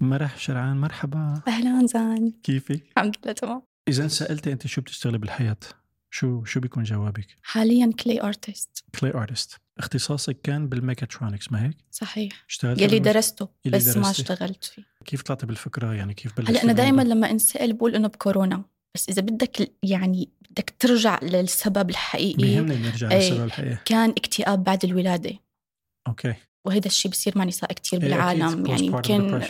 مرح شرعان مرحبا أهلا جان كيفك؟ الحمد لله تمام إذا سالتي أنت شو بتشتغلي بالحياة شو شو بيكون جوابك؟ حاليا clay artist clay artist اختصاصك كان بالميكاترونكس ما هيك؟ صحيح اشتغلت يلي درسته يلي بس ما درستي. اشتغلت فيه كيف طلعتي بالفكرة يعني كيف بلشتي هلأ أنا دائما؟ لما أنسأل بقول إنه بكورونا بس إذا بدك يعني بدك ترجع للسبب الحقيقي بيهمني نرجع إيه. للسبب الحقيقي كان اكتئاب بعد الولادة أوكي وهذا الشيء بصير مع نساء كتير إيه،. بالعالم يعني يمكن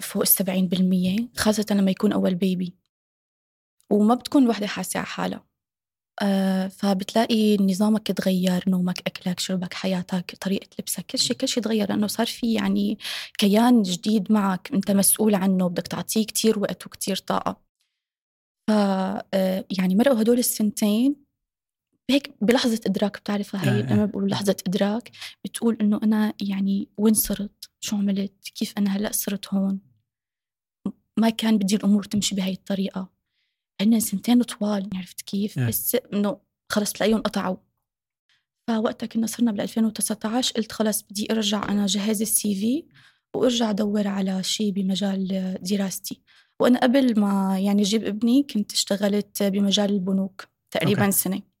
فوق السبعين بالمية خاصة لما يكون أول بيبي وما بتكون الوحدة حاسة على حالها. آه، فبتلاقي نظامك تغير نومك أكلك شربك حياتك طريقة لبسك كل شيء كل شيء تغير لأنه صار في يعني كيان جديد معك. أنت مسؤول عنه بدك تعطيه كتير وقت وكتير طاقة. ف آه، يعني مرقوا هدول السنتين هيك بلحظة إدراك بتعرفها هي آه، آه. لما بقول لحظة إدراك بتقول إنه أنا يعني وين صرت؟ شو عملت؟ كيف أنا هلأ صرت هون؟ ما كان بدي الأمور تمشي بهاي الطريقة. هن سنتين طوال عرفت كيف؟ إيه. بس إنه خلص تلاقيهم قطعوا. فوقتها كنا صرنا بال 2019 قلت خلص بدي أرجع أنا جهز ال CV وأرجع أدور على شيء بمجال دراستي. وأنا قبل ما يعني أجيب ابني كنت اشتغلت بمجال البنوك تقريبا أوكي. سنة.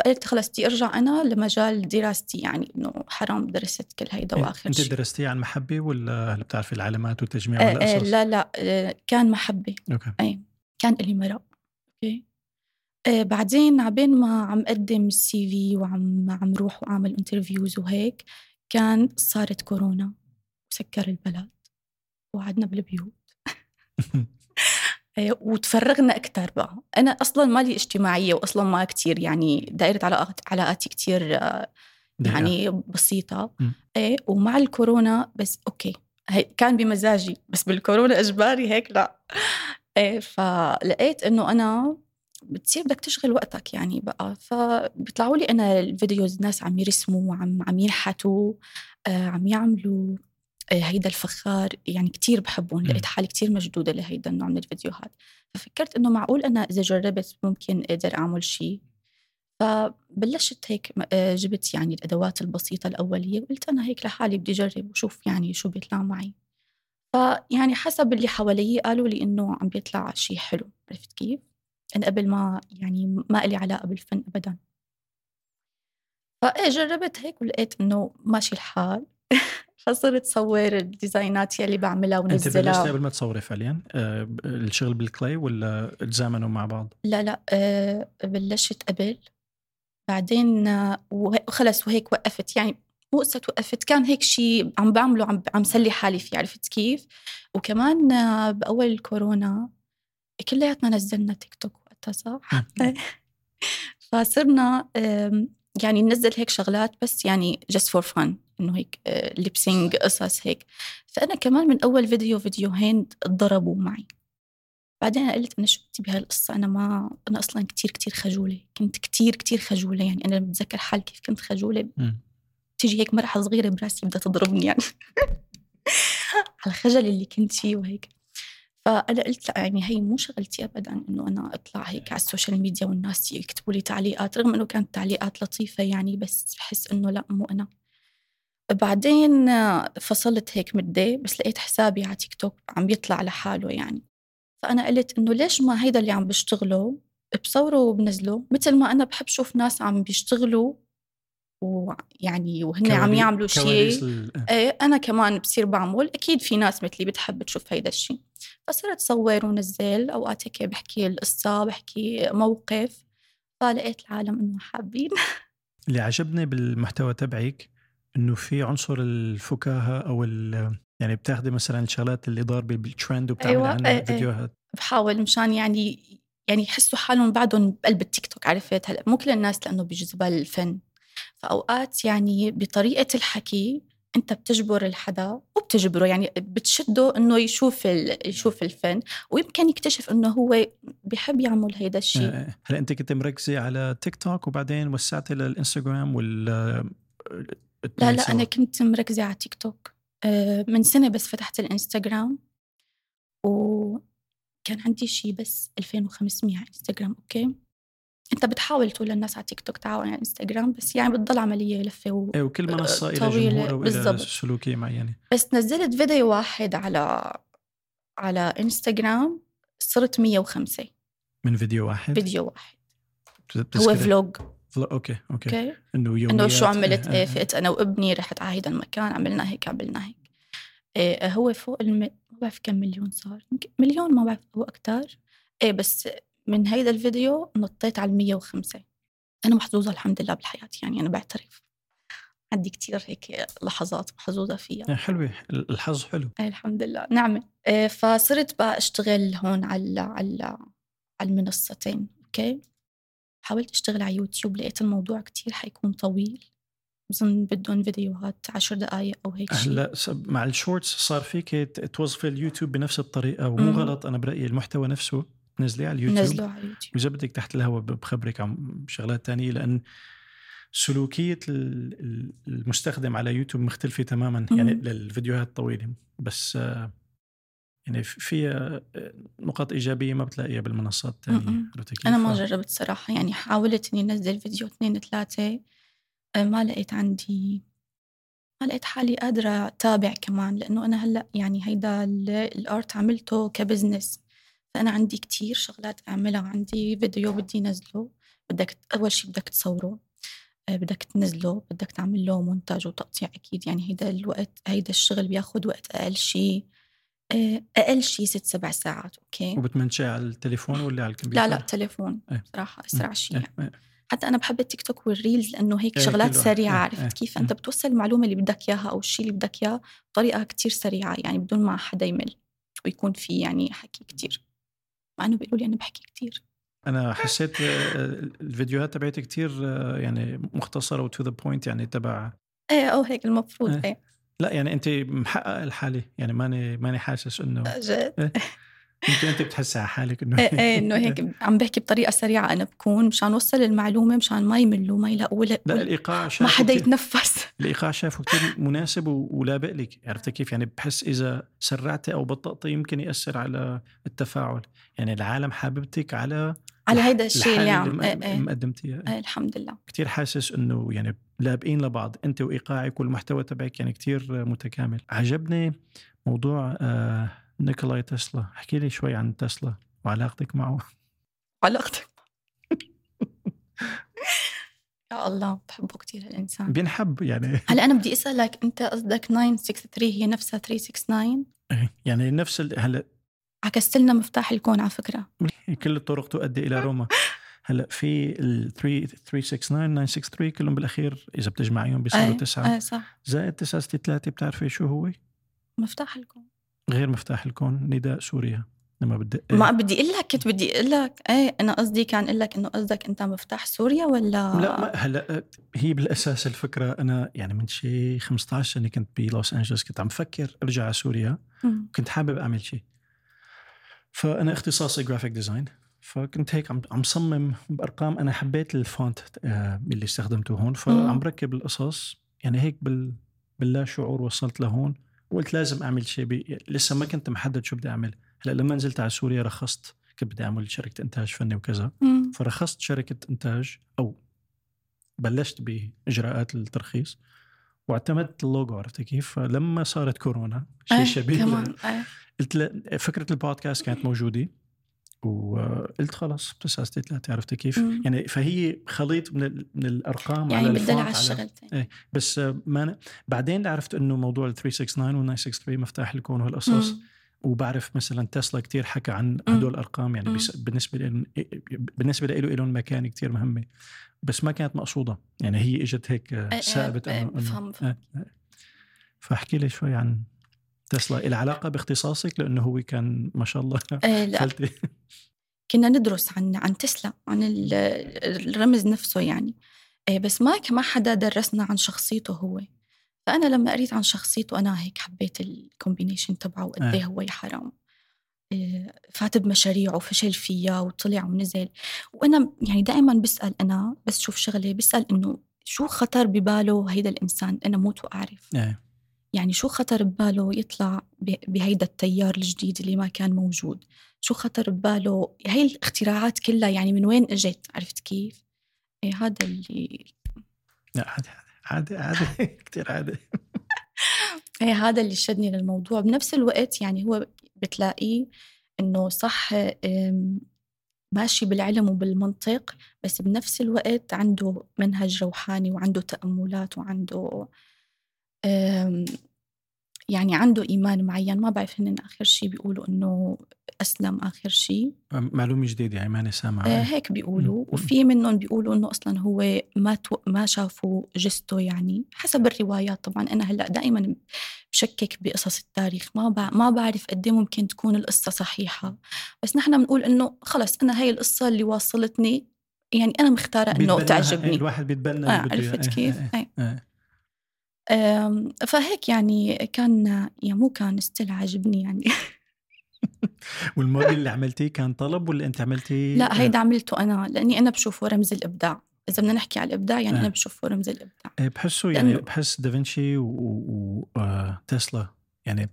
فقلت خلص بدي أرجع أنا لمجال دراستي يعني إنه حرام درست كل هيدا إيه. واخر انت درستي عن محبة ولا هيك بتعرفي العلامات والتجميع آه، ولا آه، قصص؟ لا لا كان محبة. أوكي. كان لي مرق أوكي. آه بعدين عبين ما عم قدم ال CV وعم عم روح وأعمل interviews وهيك كان صارت كورونا وسكر البلد وقعدنا بالبيوت. وتفرغنا أكثر بقى. أنا أصلا مالي اجتماعية واصلا ما كتير يعني دائره علاقات علاقاتي كتير آه،. يعني بسيطة. مم. إيه ومع الكورونا بس أوكي. هي كان بمزاجي بس بالكورونا إجباري هيك لا. إيه فلقيت إنه أنا بتصير بدك تشغل وقتك يعني بقى. فبيطلعوا لي أنا ال videos ناس عم يرسموا وعم عم ينحتوا آه عم يعملوا. آه هيدا الفخار يعني كتير بحبهم. لقيت حالي كتير مشدودة لهيدا النوع من الفيديوهات. ففكرت إنه معقول أنا إذا جربت ممكن أقدر أعمل شيء فبلشت هيك آه، جبت يعني الأدوات البسيطة الأولية وقلت أنا هيك لحالي بدي أجرب وشوف يعني شو بيطلع معي. فيعني حسب اللي حوالي قالوا لي إنه عم بيطلع شيء حلو. عرفت كيف؟ أنا قبل ما يعني ما لي علاقة بالفن ابدا. فإيه جربت هيك ولقيت إنه ماشي الحال. فصرت صور ال design ات يلي بعملها أنت بلشتي ونزلها قبل ما تصوري فعليا؟ آه، الشغل بال clay ولا تزامنوا مع بعض؟ لا لا آه، بلشت قبل. بعدين آه، وخلص وهيك وقفت. يعني مو قصة وقفت كان هيك شيء عم بعمله عم عم سلي حالي فيه عرفت كيف؟ وكمان آه، بأول الكورونا كلياتنا نزلنا تيك توك وقتها صح؟ فصرنا يعني ننزل هيك شغلات بس يعني just for fun. إنه هيك lip sync قصص هيك. فأنا كمان من أول فيديو فيديوهين ضربوا معي. بعدين أنا قلت أنا شو بدي بهالقصة؟ أنا ما أنا أصلا كتير كتير خجولة. كنت كتير كتير خجولة. يعني أنا بتذكر حالي كيف كنت خجولة. تيجي هيك مرحلة صغيرة براسي بدها تضربني يعني. على الخجل اللي كنت فيه وهيك. فأنا قلت لا يعني هي مو شغلتي ابدا إنه أنا أطلع هيك على السوشيال ميديا والناس يكتبوا لي تعليقات رغم إنه كانت تعليقات لطيفة يعني بس بحس إنه لا مو أنا. بعدين فصلت هيك مدة بس لقيت حسابي على تيك توك عم يطلع لحاله يعني. فأنا قلت إنه ليش ما هيدا اللي عم بشتغله بصوره وبنزله؟ مثل ما أنا بحب شوف ناس عم بيشتغلوا ويعني وهن عم يعملوا شيء. إيه أنا كمان بصير بعمل. أكيد في ناس مثلي بتحب تشوف هيدا الشيء فصرت صور ونزل. أوقات هيك بحكي القصة بحكي موقف. فلقيت العالم إنه حابين. اللي عجبني بالمحتوى تبعك إنه في عنصر الفكاهة أو يعني بتاخدي مثلا الشغلات اللي ضاربه بالترند وبتعملي أيوة، عنها إيه. فيديوهات. بحاول مشان يعني يعني يحسوا حالهم بعدهم بقلب التيك توك عرفت؟ هلأ مو كل الناس لأنه بيجذبها الفن. فأوقات يعني بطريقة الحكي أنت بتجبر الحدا وبتجبره يعني بتشده إنه يشوف يشوف الفن ويمكن يكتشف إنه هو بيحب يعمل هيدا الشيء هلأ أنت كنت مركزة على تيك توك وبعدين وسعتي للإنستغرام وال لا لا أنا كنت مركزة على تيك توك آه، من سنة بس فتحت الإنستغرام. وكان عندي شي بس 2500 على إنستغرام أوكي؟ أنت بتحاول تقول للناس على تيك توك تعالوا على إنستغرام بس يعني بتضل عملية لفة و... إيه وكل منصه إلى طويلة، جمهور بالضبط. سلوكية معينة. بس نزلت فيديو واحد على على إنستغرام صرت 105 من فيديو واحد؟ فيديو واحد. هو vlog. vlo- أوكي أوكي. أوكي. إنه يوميات. إنه شو عملت؟ إيه، إيه إيه. فقت أنا وابني رحت على هيدا المكان عملنا هيك عملنا هيك. إيه هو فوق الم... ما بعرف كم مليون صار. مليون ما بعرف هو أكثر إيه بس من هيدا الفيديو نطيت على ال 105 أنا محظوظة الحمد لله بحياتي يعني أنا بعترف. عندي كتير هيك لحظات محظوظة فيها. إيه، حلوة. الحظ حلو. إيه الحمد لله. نعمة إيه فصرت بقى أشتغل هون على على على المنصتين. أوكي؟ حاولت أشتغل على يوتيوب لقيت الموضوع كتير حيكون طويل. بظن بدهم فيديوهات عشر دقايق أو هيك شيء هلأ مع ال shorts صار فيك توظفي اليوتيوب بنفس الطريقة ومو مم. غلط أنا برأيي المحتوى نفسه تنزليه على اليوتيوب. نزلوا على يوتيوب واذا بدك تحت الهوا بخبرك عن شغلات تانية لأن سلوكية ال- ال- المستخدم على يوتيوب مختلفة تماما يعني مم. للفيديوهات الطويله بس آه، يعني في- فيها آه، نقاط إيجابية ما بتلاقيها بالمنصات الثانية؟ أنا ما جربت صراحة يعني حاولت إني أنزل فيديو اثنين ثلاثة آه، ما لقيت عندي ما لقيت حالي قادرة أتابع كمان لأنه أنا هلأ يعني هيدا ال- الآرت عملته كبزنس فأنا عندي كتير شغلات أعملها عندي فيديو بدي نزله بدك أول شي بدك تصوره آه، بدك تنزله بدك تعمل له مونتاج وتقطيع أكيد يعني هيدا الوقت هيدا الشغل بياخد وقت أقل شي آه، أقل شي ست سبع ساعات أوكي وبتمنتجي على التليفون ولا على الكمبيوتر؟ لا لا تليفون إيه. صراحة أسرع شي إيه، إيه. حتى أنا بحب التيك توك وال reels لأنه هيك إيه، شغلات. سريعة إيه، عرفت إيه، كيف مم. أنت بتوصل المعلومة اللي بدك إياها أو الشيء اللي بدك إياه بطريقة كتير سريعة يعني بدون ما حدا يمل ويكون في يعني حكي كتير مع إنه بيقولوا لي أنا بحكي كتير أنا حسيت آه، الفيديوهات تبعتي كتير آه، يعني مختصرة و to the point يعني تبع إيه أو هيك المفروض إيه. إيه لا يعني انت محققة لحالي يعني ماني ماني حاسس إنه جد. يمكن انت بتحسي على حالك إنه إيه إيه إنه هيك عم بحكي بطريقة سريعة أنا بكون مشان اوصل المعلومة مشان ما يملوا ما يلاقوا لا الإيقاع ما حدا يتنفس. الإيقاع شايفه كثير مناسب ولابق لك عرفتي كيف؟ يعني بحس إذا سرعتي أو بطأتي يمكن يأثر على التفاعل. يعني العالم حاببتك على على هيدا الشيء اللي عم اللي إيه م- إيه مقدمتيها إيه الحمد لله. كثير حاسس إنه يعني لابقين لبعض أنت وإيقاعك والمحتوى تبعك يعني كثير متكامل. عجبني موضوع آه نيكولاي تسلا. احكي لي شوي عن تسلا وعلاقتك معه. علاقتك يا الله بحبه كتير الإنسان. بينحب يعني. هلأ أنا بدي أسألك أنت قصدك 963 هي نفسها 369 يعني نفس هلأ عكست لنا مفتاح الكون على فكرة. كل الطرق تؤدي إلى روما. هلأ في ال 3 369 963 كلهم بالأخير إذا بتجمعيهم بيصيروا إيه تسعة. إيه صح. زائد 963 بتعرفي شو هو؟ مفتاح الكون. غير مفتاح الكون نداء سوريا. لما بدق ما بدي أقول لك كنت بدي أقول لك إيه أنا قصدي كان أقول لك إنه قصدك أنت مفتاح سوريا ولا؟ لا ما هلأ هي بالأساس الفكرة أنا يعني من شي 15 سنة كنت بلوس أنجلوس كنت عم بفكر أرجع على سوريا. مم. كنت حابب أعمل شيء فأنا اختصاصي graphic design فكنت هيك عم عم صمم بأرقام. أنا حبيت ال font آه، اللي استخدمته هون. فعم. بركب القصص. يعني هيك بال باللا شعور وصلت لهون. وقلت لازم أعمل شيء بي... لسه ما كنت محدد شو بدي أعمل. هلأ لما نزلت على سوريا رخصت. كنت بدي أعمل شركة إنتاج فني وكذا. مم. فرخصت شركة إنتاج أو بلشت بإجراءات الترخيص. واعتمدت اللوجو عرفتي كيف؟ فلما صارت كورونا شيء إيه شبيه كمان إيه. قلت لا فكرة البودكاست كانت موجودة وقلت خلص بتسعة ثلاثة عرفتي كيف؟ مم. يعني فهي خليط من من الأرقام يعني على بدل على الشغلتين بس آه، ما أنا بعدين عرفت إنه موضوع ال 369 وال 963 مفتاح الكون وهالقصص. وبعرف مثلا تسلا كتير حكى عن. هدول الأرقام يعني. بس بالنسبة بالنسبة له لهم مكانه كتير مهمة بس ما كانت مقصودة يعني هي إجت هيك إيه، سابت إيه، إنه بفهم- بفهم. آه، آه. فاحكي لي شوي عن تسلا العلاقه باختصاصك؟ لأنه هو كان ما شاء الله إيه لا. كنا ندرس عن عن تسلا عن ال- الرمز نفسه يعني. إيه بس ما ما حدا درسنا عن شخصيته هو. فأنا لما قريت عن شخصيته أنا هيك حبيت الكومبينيشن تبعه وقد آه. إيه هو يا حرام. إيه فات بمشاريعه وفشل فيها وطلع ونزل. وأنا يعني دائما بسأل أنا بس شوف شغلة بسأل إنه شو خطر بباله هيدا الإنسان؟ أنا موت وأعرف. إيه. يعني شو خطر بباله يطلع بهيدا التيار الجديد اللي ما كان موجود؟ شو خطر بباله؟ هاي الاختراعات كلها يعني من وين إجت؟ عرفت كيف؟ إيه هذا اللي لا عادي عادي عادي كثير عادي. إيه هذا اللي شدني للموضوع. بنفس الوقت يعني هو بتلاقيه إنه صح ماشي بالعلم وبالمنطق بس بنفس الوقت عنده منهج روحاني وعنده تأملات وعنده يعني عنده إيمان معين ما بعرف هن آخر شيء بيقولوا إنه أسلم آخر شيء معلومة جديدة يعني ماني سامعة. آه هيك بيقولوا. وفي منهم بيقولوا إنه أصلا هو ما تو... ما شافوا جثته يعني حسب الروايات طبعا. أنا هلأ دائما بشكك بقصص التاريخ. ما بع... ما بعرف قد إيه ممكن تكون القصة صحيحة. بس نحن بنقول إنه خلص أنا هي القصة اللي واصلتني يعني أنا مختارة إنه تعجبني. الواحد بيتبنى آه عرفت كيف؟ آه آه. آه. فهيك يعني كان يعني مو كان ستيل عاجبني يعني. والموديل اللي عملتيه كان طلب ولا انت عملتيه؟ لا هيدا عملته أنا لأني أنا بشوفه رمز الإبداع. إذا بدنا نحكي على الإبداع يعني آه. أنا بشوفه رمز الإبداع. إيه، بحسه يعني بحس دافنشي وتسلا آه، يعني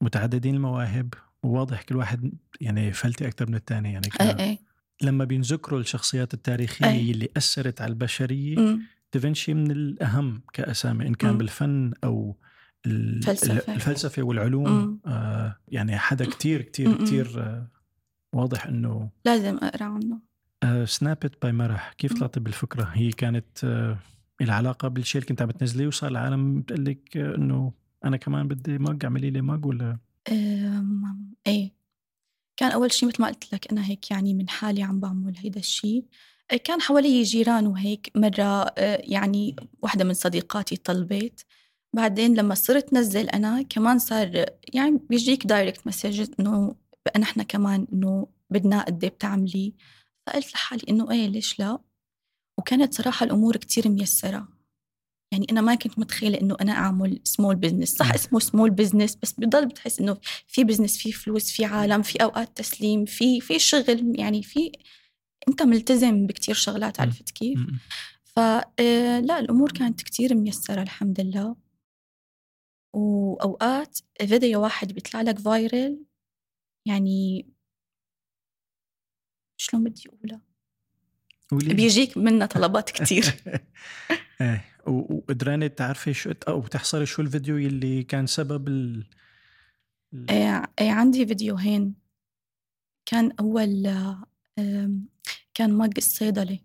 متعددين المواهب وواضح كل واحد يعني فلتي أكثر من الثاني يعني إيه إيه. لما بينذكروا الشخصيات التاريخية أي. اللي أثرت على البشرية م. دافنشي من الأهم كأسامي إن كان م. بالفن أو الفلسفة, الفلسفة والعلوم آه يعني حدا كتير كتير كتير آه واضح إنه لازم أقرأ عنه. آه Snapped by Marah كيف طلعت بالفكرة؟ هي كانت آه العلاقة بالشيء اللي كنت عم بتنزليه وصار العالم بتقول لك آه إنه أنا كمان بدي mug اعملي لي mug ولا؟ إيه. كان أول شيء مثل ما قلت لك أنا هيك يعني من حالي عم بعمل هيدا الشيء كان حوالي جيران وهيك مرة آه، يعني واحدة من صديقاتي طلبت. بعدين لما صرت نزل أنا كمان صار يعني بيجيك direct message إنه نحن كمان إنه بدنا قد إيه بتعملي. فقلت لحالي إنه إيه ليش لا؟ وكانت صراحة الأمور كتير ميسرة. يعني أنا ما كنت متخيلة إنه أنا أعمل small business صح اسمه small business بس بضل بتحس إنه في business في فلوس في عالم في أوقات تسليم في في شغل يعني في أنت ملتزم بكتير شغلات عرفت كيف. فلا آه، الأمور كانت كتير ميسرة الحمد لله. وأوقات فيديو واحد بيطلع لك فايرل يعني شلون بدي اقولها بيجيك منا طلبات كتير. إيه وقدرانة تعرفي شو أو تحصري شو الفيديو اللي كان سبب ال إيه, إيه عندي فيديوهين. كان أول كان مج الصيدلي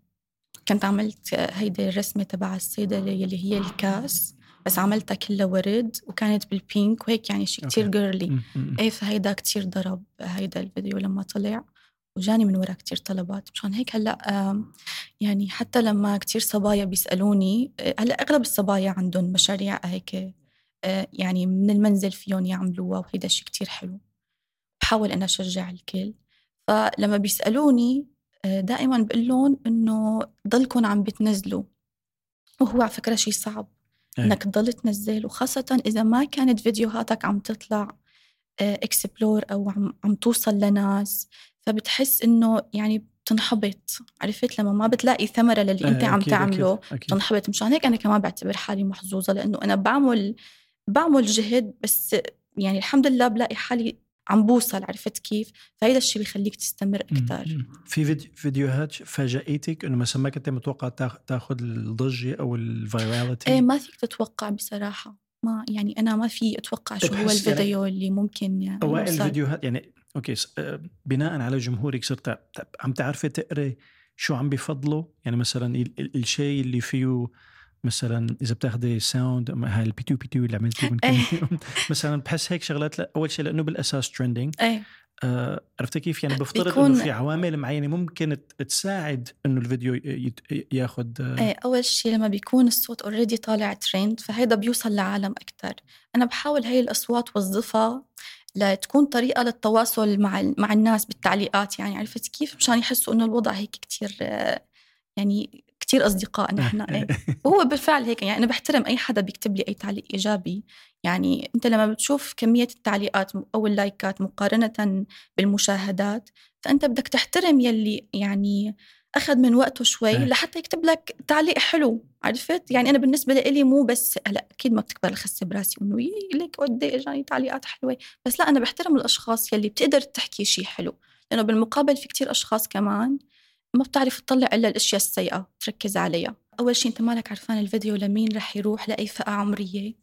كنت عملت هيدي الرسمة تبع الصيدلي اللي هي الكاس بس عملتها كلها ورد وكانت بالبينك وهيك يعني شيء كتير جيرلي إيه فهيدا كتير ضرب هيدا الفيديو لما طلع وجاني من ورا كتير طلبات. مشان هيك هلأ يعني حتى لما كتير صبايا بيسألوني هلأ أغلب الصبايا عندهم مشاريع هيك يعني من المنزل فيهم يعملوها وهيدا الشيء كتير حلو. بحاول أنا أشجع الكل. فلما بيسألوني آه، دائما بقول لهم إنه ضلكم عم بتنزلوا وهو على فكرة شيء صعب أي. إنك تضل تنزل وخاصة إذا ما كانت فيديوهاتك عم تطلع اكسبلور آه، أو عم, عم توصل لناس فبتحس إنه يعني بتنحبط عرفت لما ما بتلاقي ثمرة للي أنت عم أكيد تعمله أكيد أكيد. بتنحبط مشان هيك أنا كمان بعتبر حالي محظوظة لأنه أنا بعمل بعمل جهد بس يعني الحمد لله بلاقي حالي عم بوصل عرفت كيف؟ فهيدا الشيء بيخليك تستمر أكثر في فيديو فيديوهات فاجأتك إنه مثلا ما كنت متوقع تاخذ الضجة أو ال virality إيه ما فيك تتوقع بصراحة. ما يعني أنا ما في أتوقع شو هو يعني الفيديو يعني اللي ممكن يعني اوائل الفيديوهات يعني أوكي آه، بناء على جمهورك صرت عم تعرفي تقري شو عم بفضلوا يعني مثلا الشيء اللي فيه مثلا إذا بتاخذي sound هاي ال بي 2 بي 2 اللي عملتيه من كم إيه. يوم. مثلا بحس هيك شغلات أول شيء لأنه بالأساس trending إيه. آه عرفتي كيف؟ يعني بفترض إنه في عوامل معينة ممكن تساعد إنه الفيديو ياخذ آه. إيه أول شيء لما بيكون الصوت already طالع ترند فهيدا بيوصل لعالم أكثر أنا بحاول هاي الأصوات وظفها لتكون طريقة للتواصل مع مع الناس بالتعليقات. يعني عرفت كيف؟ مشان يحسوا إنه الوضع هيك كثير آه يعني كتير أصدقاء نحن إيه. وهو بالفعل هيك يعني أنا بحترم أي حدا بيكتب لي أي تعليق إيجابي يعني أنت لما بتشوف كمية التعليقات أو اللايكات مقارنة بالمشاهدات فأنت بدك تحترم يلي يعني أخذ من وقته شوي إيه. لحتى يكتب لك تعليق حلو عرفت يعني أنا بالنسبة لي مو بس هلأ أكيد ما بتكبر الخسه براسي إنه يي ليك قد إيه إجاني تعليقات حلوة بس لا أنا بحترم الأشخاص يلي بتقدر تحكي شيء حلو لأنه بالمقابل في كتير أشخاص كمان ما بتعرف تطلع إلا الأشياء السيئة تركز عليها. أول شيء أنت مالك عرفان الفيديو لمين رح يروح لأي فئة عمرية.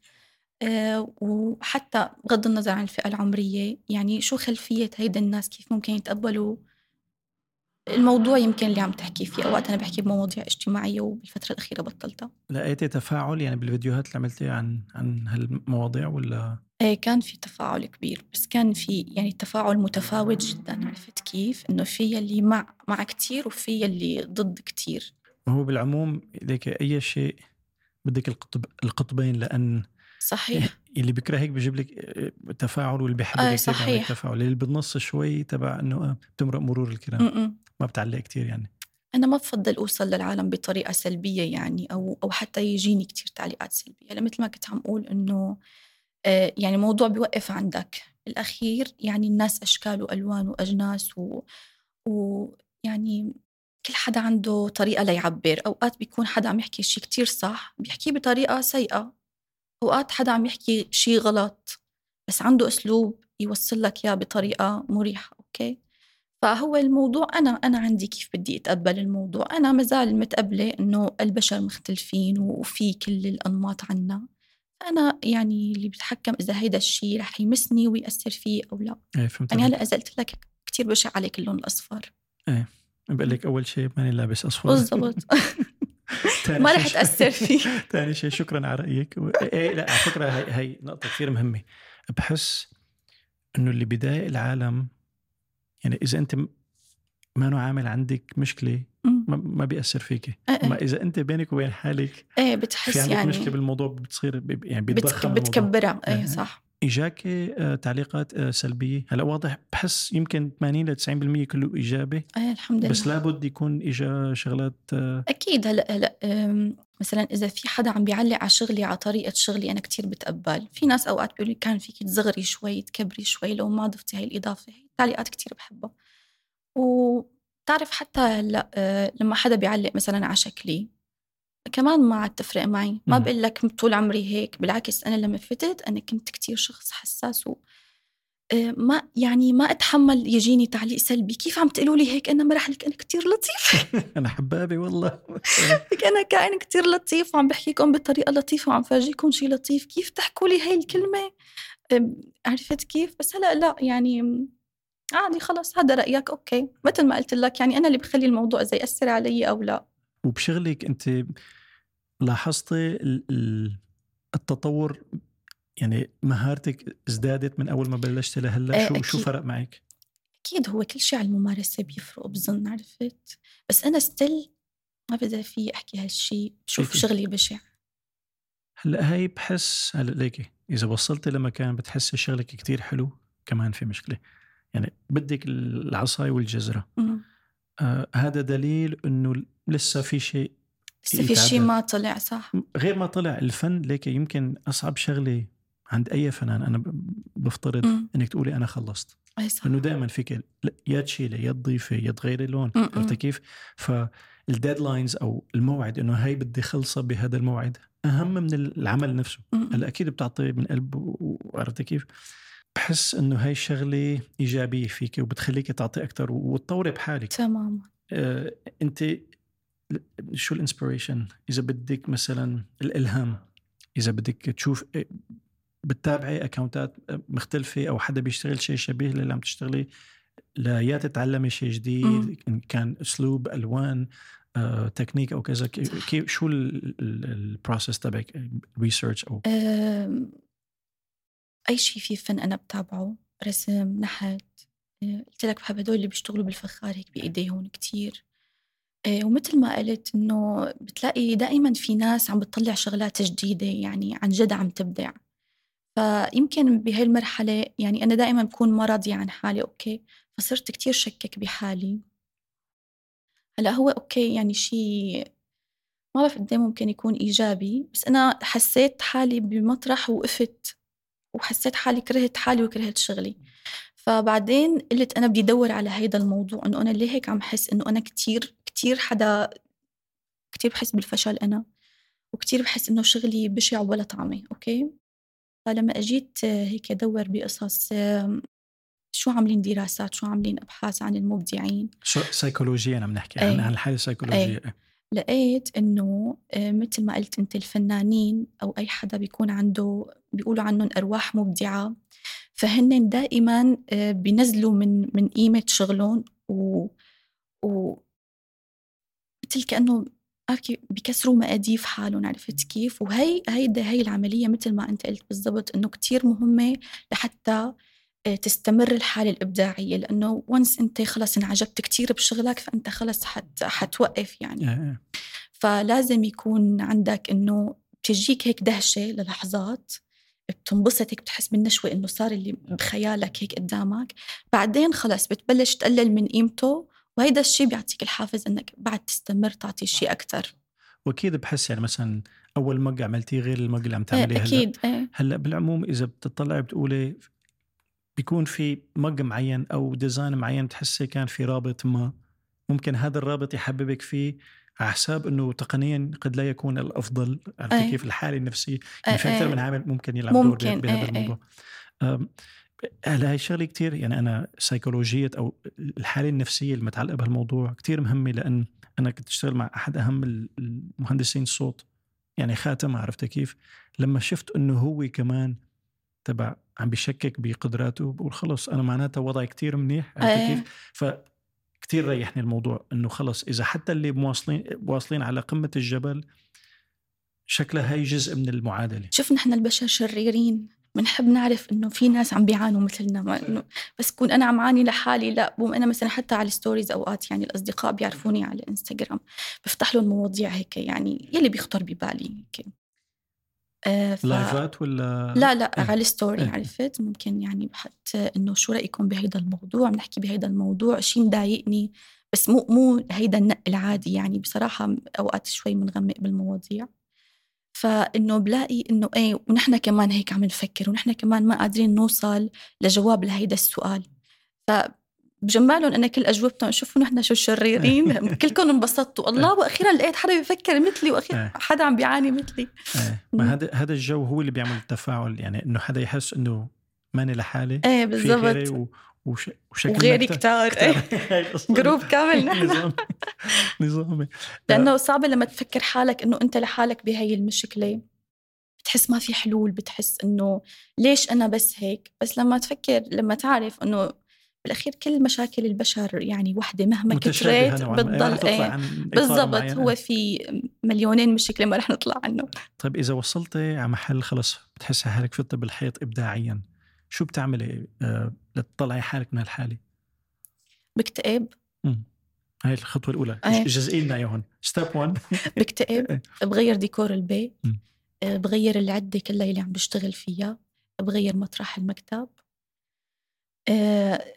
أه وحتى بغض النظر عن الفئة العمرية يعني شو خلفية هيدا الناس؟ كيف ممكن يتقبلوا؟ الموضوع يمكن اللي عم تحكي فيه أوقات أنا بحكي بمواضيع اجتماعية وبالفترة الأخيرة بطلتها. لقيتي تفاعل يعني بالفيديوهات اللي عملتيها عن عن هالمواضيع ولا؟ كان في تفاعل كبير بس كان في يعني تفاعل متفاوت جدا عرفت كيف؟ إنه في يلي مع مع كتير وفي يلي ضد كتير. ما هو بالعموم ليك أي شيء بدك القطب القطبين لأن صحيح. اللي بيكرهك بيجيب لك تفاعل واللي بيحبك آه صحيح. تفاعل. اللي بالنص شوي تبع إنه آه، بتمرق مرور الكرام م-م. ما بتعلق كتير يعني. أنا ما بفضل أوصل للعالم بطريقة سلبية يعني أو أو حتى يجيني كتير تعليقات سلبية. لأ مثل ما كنت عم أقول إنه آه، يعني موضوع بيوقف عندك. الأخير يعني الناس أشكال وألوان وأجناس و, و يعني كل حدا عنده طريقة ليعبر. أوقات بيكون حدا عم يحكي شيء كتير صح بيحكيه بطريقة سيئة. أوقات حدا عم يحكي شيء غلط بس عنده أسلوب يوصل لك إياه بطريقة مريحة أوكي؟ فهو الموضوع أنا أنا عندي كيف بدي أتقبل الموضوع. أنا مازال متقبلة إنه البشر مختلفين وفي كل الأنماط عنا. أنا يعني اللي بتحكم إذا هيدا الشيء رح يمسني ويأثر فيه أو لا. إيه فهمت يعني. هلأ إذا قلت لك كتير بشع عليك اللون الأصفر. بقول لك أول شيء ماني لابس أصفر. بالضبط. ما رح تأثر فيه ثاني شيء شكرا على رأيك. و- إيه لا على فكرة هي, هي نقطة كثير مهمة. بحس إنه اللي بضايق العالم يعني إذا أنت ما نوع عامل عندك مشكلة. ما, ما بيأثر فيك إيه ما إذا أنت بينك وبين حالك في بتحس عندك يعني مشكلة بالموضوع بتصير يعني الموضوع. بتكبرها. إيه. إيه صح. اجاك آه، تعليقات آه، سلبية؟ هلأ واضح بحس يمكن 80 ل 90% كله إيجابي. إيه الحمد لله. بس لابد يكون إجا شغلات آه، أكيد. هلأ هلأ مثلا إذا في حدا عم بيعلق على شغلي على طريقة شغلي أنا كتير بتقبل. في ناس أوقات بيقولوا كان فيك تصغري شوي تكبري شوي لو ما ضفتي هاي الإضافة. هي تعليقات كتير بحبها. وتعرف حتى هلا أه، لما حدا بيعلق مثلا على شكلي كمان ما عاد تفرق معي. ما. بقول لك طول عمري هيك بالعكس أنا لما فتت أنا كنت كتير شخص حساس و أه، ما يعني ما أتحمل يجيني تعليق سلبي. كيف عم تقولوا لي هيك؟ أنا مرح لك أنا كتير لطيف أنا حبابي والله. لك أنا كائن كتير لطيف وعم بحكيكم بطريقة لطيفة وعم فرجيكم شيء لطيف. كيف تحكوا لي هاي الكلمة؟ عرفت كيف؟ بس هلأ لا يعني عادي خلص هذا رأيك أوكي مثل ما قلت لك يعني أنا اللي بخلي الموضوع إذا يأثر علي أو لا وبشغلك أنت لاحظتي ال- ال- التطور يعني مهارتك ازدادت من أول ما بلشتي لهلأ إيه، شو شو أكيد. فرق معك؟ أكيد هو كل شيء على الممارسة بيفرق بظن عرفت بس أنا ستيل ما بقدر في أحكي هالشيء بشوف. شغلي بشع هلأ هي بحس هلأ ليكي إذا وصلتي لمكان بتحسي شغلك كتير حلو كمان في مشكلة يعني بدك العصاي والجزرة أمم. آه هذا دليل إنه لسه في شيء لسه في شيء. ما طلع صح غير ما طلع الفن ليك يمكن أصعب شغلة عند أي فنان أنا بفترض أمم. إنك تقولي أنا خلصت أي صح لأنه دائما فيك يا تشيلي يا تضيفي يا تغيري لون م-م. عرفت كيف؟ فال deadlines أو الموعد إنه هاي بدي خلصها بهذا الموعد أهم من العمل نفسه. هلأ أكيد بتعطي من قلب و- وعرفت كيف؟ بحس إنه هاي الشغله إيجابية فيك وبتخليك تعطي أكثر وتطوري بحالك تماما آه، أنت شو ال inspiration إذا بدك مثلا الإلهام إذا بدك تشوف آه، بتتابعي account ات مختلفة أو حدا بيشتغل شيء شبيه للي عم تشتغلي لا يا تتعلمي شيء. جديد إن كان أسلوب ألوان آه، تكنيك أو كذا. كيف شو ال process تبعك research أو أي شيء في فن أنا بتابعه رسم نحت أه، قلت لك بحب هدول اللي بيشتغلوا بالفخار هيك بإيديهم كتير. أه، ومثل ما قلت إنه بتلاقي دائما في ناس عم بتطلع شغلات جديدة يعني عن جد عم تبدع. فيمكن بهاي المرحلة يعني أنا دائما بكون ما راضية عن حالي أوكي فصرت كتير شكك بحالي. هلأ هو أوكي يعني شيء ما بعرف قد إيه ممكن يكون إيجابي بس أنا حسيت حالي بمطرح وقفت وحسيت حالي كرهت حالي وكرهت شغلي. فبعدين قلت أنا بدي أدور على هيدا الموضوع إنه أنا ليه هيك عم حس إنه أنا كتير كتير حدا كتير بحس بالفشل أنا وكتير بحس إنه شغلي بشع ولا طعمة أوكي؟ فلما أجيت هيك أدور بقصص شو عاملين دراسات شو عاملين أبحاث عن المبدعين؟ شو سيكولوجيا عم نحكي. عن عن الحالة السيكولوجية أي. لقيت إنه آه، مثل ما قلت أنت الفنانين أو أي حدا بيكون عنده بيقولوا عنهم أرواح مبدعة. فهن دائما آه، بينزلوا من من قيمة شغلهم و, و مثل كأنه بكسروا مقاديف حالهم عرفت كيف؟ وهي هيدا هي العملية مثل ما أنت قلت بالضبط إنه كتير مهمة لحتى آه، تستمر الحالة الإبداعية. لأنه وانس أنت خلص انعجبت كتير بشغلك فأنت خلص حت حتوقف يعني. فلازم يكون عندك إنه بتجيك هيك دهشة للحظات. بتنبسط هيك بتحس بالنشوة إنه صار اللي بخيالك هيك قدامك. بعدين خلص بتبلش تقلل من قيمته وهيدا الشيء بيعطيك الحافز إنك بعد تستمر تعطي شيء أكتر. وأكيد بحس يعني مثلا أول مج عملتيه غير المج اللي عم إيه تعمليه هلأ. أكيد إيه. هلأ بالعموم إذا بتطلعي بتقولي بيكون في مج معين أو ديزاين معين بتحسي كان في رابط ما ممكن هذا الرابط يحببك فيه على حساب إنه تقنيا قد لا يكون الأفضل عرفتي. كيف الحاله النفسيه يعني في أكثر. من عامل ممكن يلعب دور بهذا الموضوع هلا هي الشغله كثير يعني أنا سيكولوجيه أو الحالة النفسية المتعلقه بهالموضوع كثير مهمة لأن أنا كنت أشتغل مع أحد أهم المهندسين الصوت يعني خاتم عرفت كيف لما شفت إنه هو كمان تبع عم بيشكك بقدراته بقول خلص أنا معناتها وضعي كتير منيح عرفت. كيف ف كتير ريحني الموضوع إنه خلص إذا حتى اللي مواصلين واصلين على قمة الجبل شكلها هي جزء من المعادلة. شوف نحن البشر شريرين بنحب نعرف إنه في ناس عم بيعانوا مثلنا ما إنه بس كون أنا عم عاني لحالي لا boom أنا مثلا حتى على ال stories أوقات يعني الأصدقاء بيعرفوني على الانستغرام بفتح لهم مواضيع هيك يعني يلي بيخطر ببالي هيك. ف... live ات ولا لا لا إيه. على ال story إيه. عرفت ممكن يعني بحط إنه شو رأيكم بهيدا الموضوع بنحكي بهيدا الموضوع شيء مضايقني بس مو مو هيدا النق العادي يعني بصراحة أوقات شوي بنغمق بالمواضيع فإنه بلاقي إنه إيه ونحن كمان هيك عم نفكر ونحن كمان ما قادرين نوصل لجواب لهيدا السؤال ف بجمالهم أنا كل أجوبتهم شوفوا نحن شو شريرين. كلكم انبسطتوا الله وأخيرا لقيت حدا بيفكر مثلي وأخيرا إيه. حدا عم بيعاني مثلي. إيه. ما هذا هذا الجو هو اللي بيعمل التفاعل يعني إنه حدا يحس إنه ماني لحالي. إيه بالضبط. و... وش... وشكلنا وغيري كتار- كتار. إيه. جروب كامل نحن. نظام نظامي. لأنه صعب لما تفكر حالك إنه أنت لحالك بهي المشكلة. بتحس ما في حلول بتحس إنه ليش أنا بس هيك؟ بس لما تفكر لما تعرف إنه بالأخير كل مشاكل البشر يعني وحدة مهما ما. يعني بتضل إيه إطار بالضبط. هو في مليونين مشكلة ما رح نطلع عنه طيب إذا وصلتي على محل خلص بتحسي حالك فت بالحيط ابداعيا شو بتعملي آه لتطلعي حالك من هالحاله؟ بكتئب. هاي الخطوة الأولى إيه. جزئي لنا إياهم step 1 بكتئب بغير ديكور البيت. آه، بغير العدة كلها اللي عم بشتغل فيها بغير مطرح المكتب آه،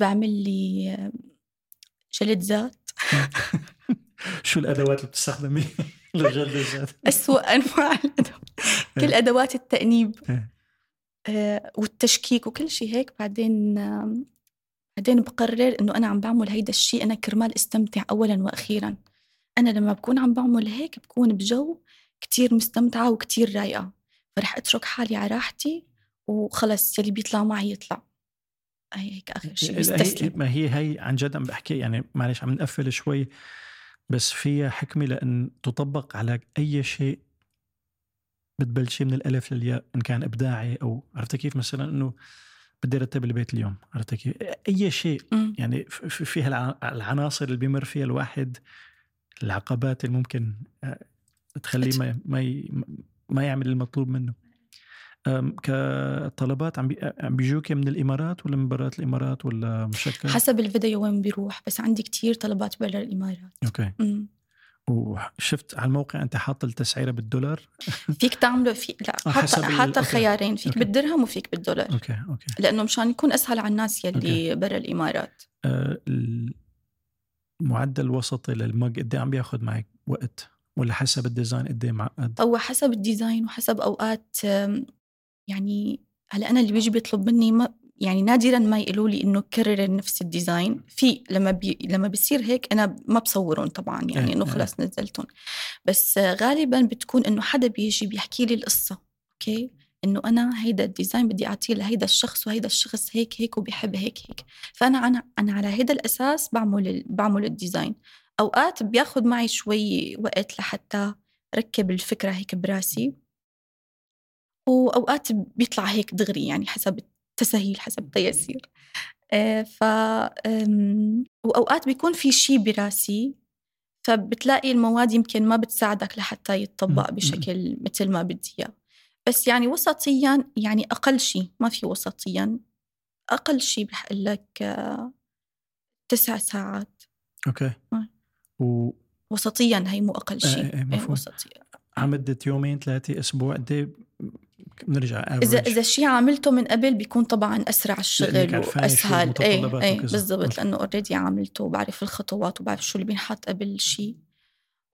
بعمل لي آه، جلد ذات شو الأدوات اللي بتستخدمي؟ لجلد الذات؟ أسوأ أنواع الأدوات. كل أدوات التأنيب. إيه. آه، والتشكيك وكل شيء هيك. بعدين آم، بعدين بقرر إنه أنا عم بعمل هيدا الشيء أنا كرمال استمتع أولا وأخيرا. أنا لما بكون عم بعمل هيك بكون بجو كتير مستمتعة وكتير رايقة. فرح أترك حالي على راحتي وخلص يلي بيطلع معي يطلع. هي هيك آخر شيء بستسلم ما هي هي عن جد عم بحكي يعني معلش عم نقفل شوي بس فيها حكمة لأن تطبق على أي شيء بتبلشي من الألف للياء إن كان إبداعي أو عرفت كيف؟ مثلا إنه بدي ارتب البيت اليوم عرفت كيف؟ أي شيء. يعني فيها الع- العناصر اللي بيمر فيها الواحد العقبات اللي ممكن آه، تخليه ما ما يعمل المطلوب منه. كطلبات عم عم بيجوكي من الإمارات ولا من برات الإمارات ولا مشكل؟ حسب الفيديو وين بيروح بس عندي كتير طلبات برا الإمارات أوكي مم. وشفت على الموقع أنت حاط التسعيرة بالدولار فيك تعمله في لا آه، حتى أوكي. خيارين فيك أوكي. بالدرهم وفيك بالدولار أوكي أوكي لأنه مشان يكون أسهل على الناس يلي برا الإمارات آه، المعدل الوسطي لل mug قد إيه عم بياخذ معك وقت ولا حسب ال design قد إيه معقد؟ هو حسب ال design وحسب أوقات يعني هلأ أنا اللي بيجي بيطلب مني ما يعني نادرا ما يقولوا لي إنه كرر نفس ال design في لما بي لما بيصير هيك أنا ما بصورهم طبعا يعني إيه، إنه إيه. خلاص نزلتهم. بس غالبا بتكون إنه حدا بيجي بيحكي لي القصة أوكي؟ إنه أنا هيدا ال design بدي أعطيه لهيدا الشخص وهيدا الشخص هيك هيك وبيحب هيك هيك. فأنا أنا أنا على هيدا الأساس بعمل ال- بعمل ال design أوقات بياخد معي شوي وقت لحتى ركب الفكرة هيك براسي. وأوقات بيطلع هيك دغري يعني حسب التسهيل حسب التيسير آه، ف أم، وأوقات بيكون في شيء براسي فبتلاقي المواد يمكن ما بتساعدك لحتى يتطبق. بشكل مثل ما بدي إياه بس يعني وسطيا يعني أقل شيء ما في وسطيا أقل شيء رح أقول لك آه، تسع ساعات أوكي آه. وعم بقلك وسطيا هي مو أقل شيء إيه، إيه، إيه، مفهوم. وسطيا يومين ثلاثة أسبوع قد إيه بنرجع اذا؟ إذا شيء عملته من قبل بيكون طبعا أسرع الشغل وأسهل المتطلبات إيه وكذا. بالضبط. لأنه already عملته وبعرف الخطوات وبعرف شو اللي بينحط قبل الشيء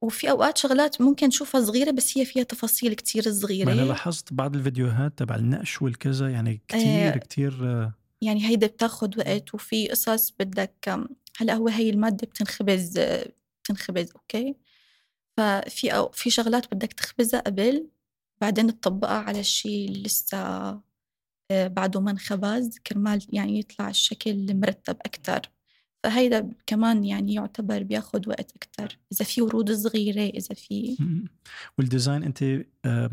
وفي أوقات شغلات ممكن تشوفها صغيرة بس هي فيها تفاصيل كتير صغيرة لاحظت بعض الفيديوهات تبع النقش والكذا يعني كتير إيه. كتير آه، يعني هيدا بتاخد وقت وفي قصص بدك هلأ هو هي المادة بتنخبز بتنخبز أوكي ففي أو في شغلات بدك تخبزها قبل بعدين تطبقها على الشيء اللي لسه آه، بعده ما انخبز كرمال يعني يطلع الشكل مرتب أكتر. فهيدا كمان يعني يعتبر بياخد وقت أكتر إذا في ورود صغيرة إذا في وال design أنت آه،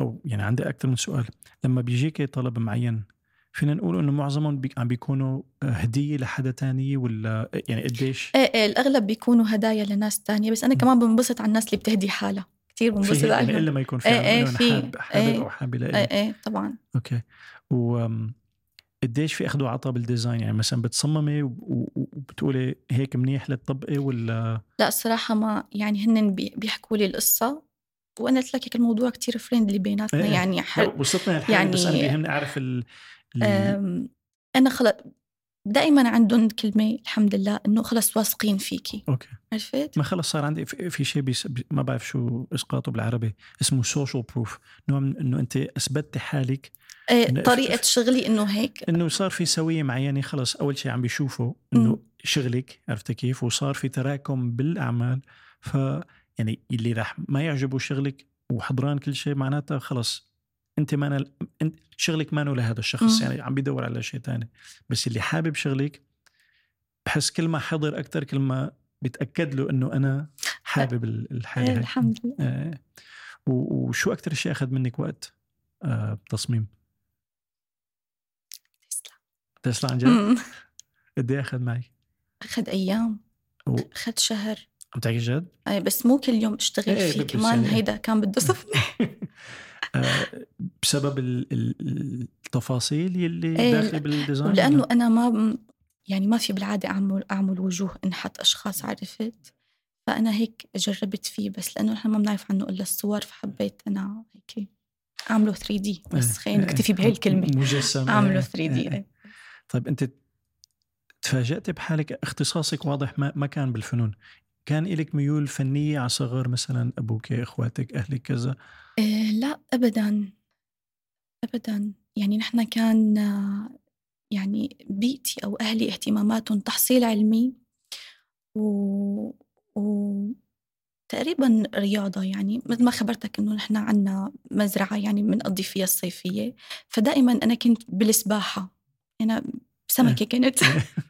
أو يعني عندي أكثر من سؤال لما بيجيك طلب معين فينا نقول إنه معظمهم بي- عم بيكونوا آه، هدية لحدا تاني ولا يعني قديش؟ إيه إيه الأغلب بيكونوا هدايا لناس تانية بس أنا كمان بنبسط على الناس اللي بتهدي حالها. كتير بنبسط يعني عليهم إلا ما يكون في إيه عم إيه يقولوا أنا في. حابب حابب إيه. أو حابة إيه إيه طبعا أوكي و قديش في اخذ وعطاء بال design يعني مثلا بتصممي وبتقولي هيك منيح للطبقة ولا لأ الصراحة ما يعني هن بي- بيحكوا لي القصة وأنا قلت لك الموضوع كتير friendly بيناتنا إيه. يعني حل وصلتنا يعني بس أنا بيهمني أعرف ال, ال... أنا خلص دائما عندهم كلمة الحمد لله إنه خلص واثقين فيكي. أوكي. عرفت؟ ما خلص صار عندي في, شيء بيس... بي- ما بعرف شو إسقاطه بالعربي اسمه social proof نوع من إنه أنت اثبتي حالك. إيه إنه طريقة شغلي إنه هيك. إنه صار في سوية معينة خلص أول شيء عم بيشوفوا إنه. شغلك عرفتي كيف؟ وصار في تراكم بالأعمال. ف يعني اللي راح ما يعجبه شغلك وحاضر كل شيء معناتها خلص أنت ما أنا... أنت شغلك ما لهذا الشخص مم. يعني عم بيدور على شيء تاني. بس اللي حابب شغلك بحس كل ما حضر أكثر كل ما بتأكد له إنه أنا حابب ال- الحالة إيه الحمد لله. آه. وشو أكثر شيء أخذ منك وقت؟ آه بتصميم. تسلم. تسلا عن جد. قد إيه أخذ معي أخذ أيام. و- أخذ شهر. عم تحكي جد؟ أي بس مو كل يوم اشتغل إيه، فيه. كمان يعني- هيدا كان بده صفني آه، بسبب ال- ال- التفاصيل يلي إيه، داخله بالديزاين ولأنه ولا؟ أنا ما يعني ما في بالعادة اعمل أعمل وجوه انحت أشخاص عرفت؟ فأنا هيك جربت فيه بس لأنه نحن ما بنعرف عنه إلا الصور فحبيت أنا هيك أعمله 3 دي بس إيه، خلينا إيه، نكتفي بهي الكلمة. مجسم أعمله إيه، 3 إيه، دي. طيب أنت تفاجأت بحالك اختصاصك واضح ما, ما كان بالفنون. كان إلك ميول فنية على صغر مثلا أبوك إخواتك أهلك كذا. إيه لا ابدا. ابدا. يعني نحن كان يعني بيئتي أو أهلي اهتماماتهم تحصيل علمي و, و... تقريبا رياضة. يعني مثل ما خبرتك إنه نحن عنا مزرعة يعني بنقضي فيها الصيفية. فدائما أنا كنت بالسباحة. أنا سمكة كنت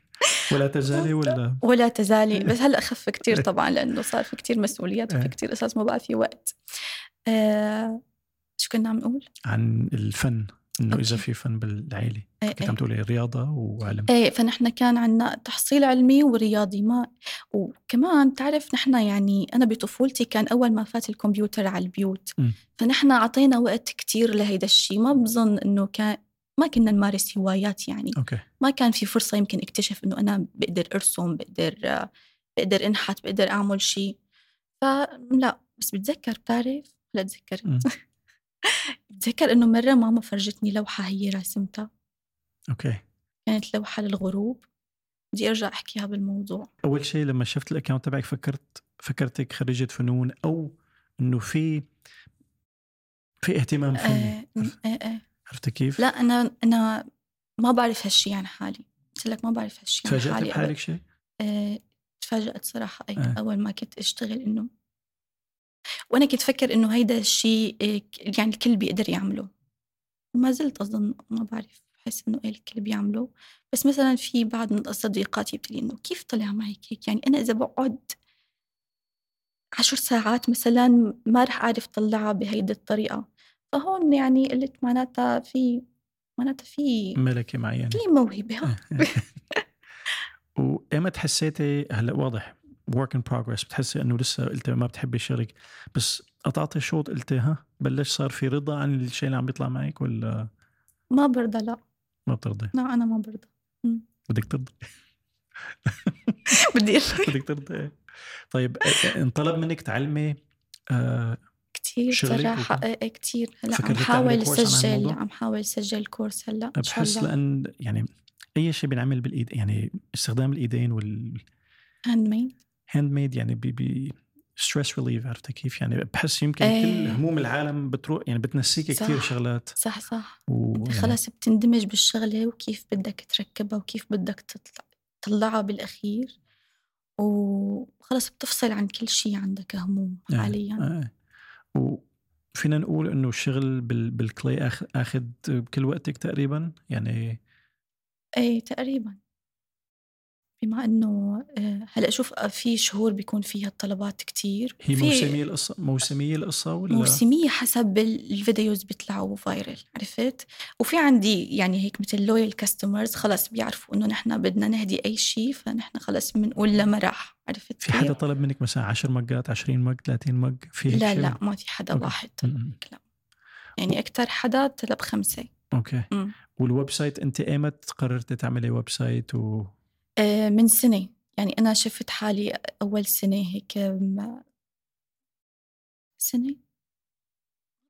ولا تزالي ولا ولا تزالي بس هلا خف كتير طبعا لأنه صار في كتير مسؤوليات وفي إيه. كتير قصص ما بقى في وقت آه شو كنا عم نقول؟ عن الفن إذا أوكي. في فن بالعائلة إيه كنت إيه. عم تقولي رياضة وعلم إيه فنحن كان عنا تحصيل علمي ورياضي ما وكمان تعرف نحن يعني أنا بطفولتي كان أول ما فات الكمبيوتر على البيوت م. فنحن أعطينا وقت كتير لهيدا الشيء ما بظن إنه كان ما كنا نمارس هوايات يعني. أوكي. ما كان في فرصة يمكن أكتشف إنه أنا بقدر أرسم بقدر بقدر أنحت بقدر أعمل شيء فلا بس بتذكر بتعرف لا اتذكر م. بتذكر إنه مرة ماما فرجتني لوحة هي راسمتها. أوكي. كانت لوحة للغروب. بدي أرجع أحكيها بالموضوع. أول شيء لما شفت ال account تبعك فكرت فكرتك خريجة فنون أو إنه في في اهتمام فني. آه، آه، آه. عرفت كيف؟ لا أنا أنا ما بعرف هالشي عن حالي قلت لك ما بعرف هالشي عن تفاجأت حالي بحالك أبد. شيء؟ آه، تفاجأت صراحة أي آه. أول ما كنت أشتغل إنه وأنا كنت فكر إنه هيدا الشيء آه، يعني الكل بيقدر يعمله وما زلت أظن ما بعرف بحس إنه إيه الكل بيعمله بس مثلا في بعض من صديقاتي بتقولي إنه كيف طلع معك هيك يعني أنا إذا بقعد عشر ساعات مثلا ما رح أعرف طلعها بهيدي الطريقة فهون يعني قلت معناتها في معناتها في ملكة معينة. في موهبة. ها وايمت حسيتي هلأ واضح work in progress بتحسي إنه لسه قلتي ما بتحبي شغلك بس قطعتي شوط قلتي ها بلش صار في رضا عن الشيء اللي عم بيطلع معك ولا؟ ما برضى لا. ما بترضي لا أنا ما برضى. بدك ترضي بدي بدك ترضي إيه. طيب انطلب منك تعلمي آه وكده؟ إيه إيه كتير هلأ عم حاول course عن سجل هالموضوع؟ عم حاول سجل course هلأ بحس لأن يعني أي شيء بينعمل بالإيد يعني استخدام الإيدين وال hand handmade made يعني بي بي stress relief عرفتي كيف يعني بحس يمكن إيه. كل هموم العالم بتروح يعني بتنسيك صح. كثير شغلات صح صح و أنت يعني خلص بتندمج بالشغلة وكيف بدك تركبها وكيف بدك تطلع تطلعها بالأخير وخلص بتفصل عن كل شيء عندك هموم إيه. حاليا آه. وفينا نقول إنه الشغل بال... بالكلي اخذ كل وقتك تقريبا؟ يعني إيه تقريبا. بما إنه آه، هلأ شوف آه، في شهور بيكون فيها الطلبات كتير هي موسمية القصة موسمية القصة ولا موسمية حسب ال- الفيديوز بيطلعوا فايرل عرفت وفي عندي يعني هيك مثل loyal customers خلص بيعرفوا إنه نحن بدنا نهدي أي شيء فنحن خلص بنقول راح عرفت في حدا؟ طلب منك مثلا 10 mugات 20 mug 30 mug في هيك لا شيء؟ لا ما في حدا أوكي. واحد طلب. لا يعني أكثر حدا طلب خمسة أوكي م. وال website أنت أيمت قررتي تعملي website و من سنة يعني أنا شفت حالي أول سنة هيك سنة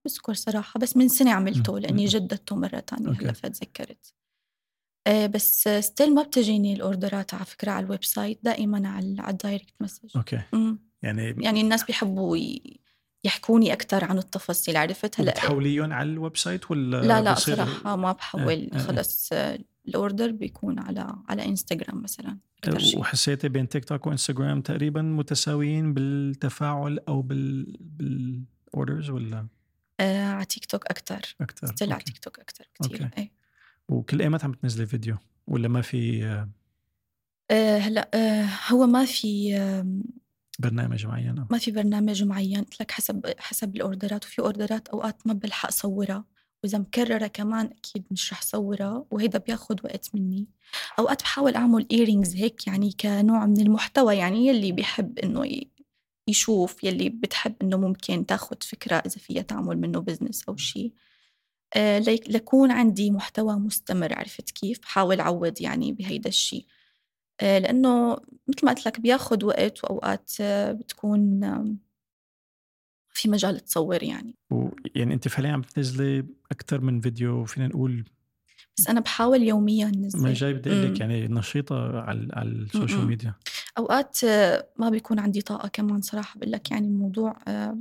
بذكر صراحة بس من سنة عملته لأني. جددته مرة تانية. هلأ فتذكرت آه، بس still ما بتجيني ال orderات على فكرة على ال website دائما على على ال direct message أوكي مم. يعني يعني الناس بيحبوا يحكوني أكثر عن التفاصيل عرفت هلأ بتحوليهم على ال website ولا لا لا صراحة ما بحول آه، آه. خلص آه، ال order بيكون على على انستغرام مثلا وحسيتي بين تيك توك وانستغرام تقريبا متساويين بالتفاعل أو بال بال orders ولا؟ آه، على تيك توك أكثر أكثر still على تيك توك أكثر كثير okay. إيه. وكل ايمت عم تنزلي فيديو ولا ما في؟ آه، آه، هلأ آه، هو ما في برنامج معين ما في برنامج معين قلت لك حسب حسب ال orders وفي orders أوقات ما بلحق صورها. وإذا مكررة كمان أكيد مش رح صورها وهيدا بياخد وقت مني. أوقات بحاول أعمل earrings هيك يعني كنوع من المحتوى يعني يلي بيحب إنه ي- يشوف يلي بتحب إنه ممكن تاخد فكرة إذا فيها تعمل منه business أو شيء آه، ليكون عندي محتوى مستمر عرفت كيف؟ بحاول أعود يعني بهيدا الشيء آه، لأنه مثل ما قلت لك بياخد وقت وأوقات آه، بتكون في مجال تصور يعني ويعني أنت فعليا عم تنزلي أكثر من فيديو فينا نقول بس أنا بحاول يوميا ما نزل جاي بدي أقول لك. يعني نشيطة على على ال social. media أوقات آه، ما بيكون عندي طاقة كمان صراحة بقول لك يعني الموضوع آه،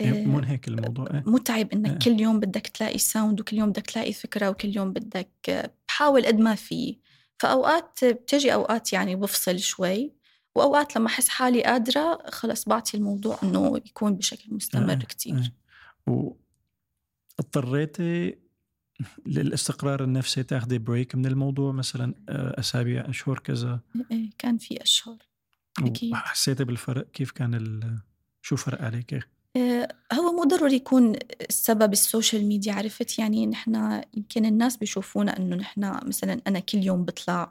يعني آه، منهك الموضوع إيه؟ متعب إيه. انك كل يوم بدك تلاقي sound وكل يوم بدك تلاقي فكرة وكل يوم بدك آه، بحاول قد ما في فأوقات بتجي أوقات يعني بفصل شوي وأوقات لما أحس حالي قادرة خلص بعطي الموضوع إنه يكون بشكل مستمر آه، كتير. آه. واضطريتي للاستقرار النفسي تاخذي break من الموضوع مثلا آه، أسابيع أشهر كذا؟ إيه، كان في أشهر أكيد. وحسيتي بالفرق؟ كيف كان ال... شو فرق عليك؟ آه، هو مو ضروري يكون السبب ال social media عرفت؟ يعني نحن يمكن الناس بيشوفونا إنه نحن مثلا أنا كل يوم بطلع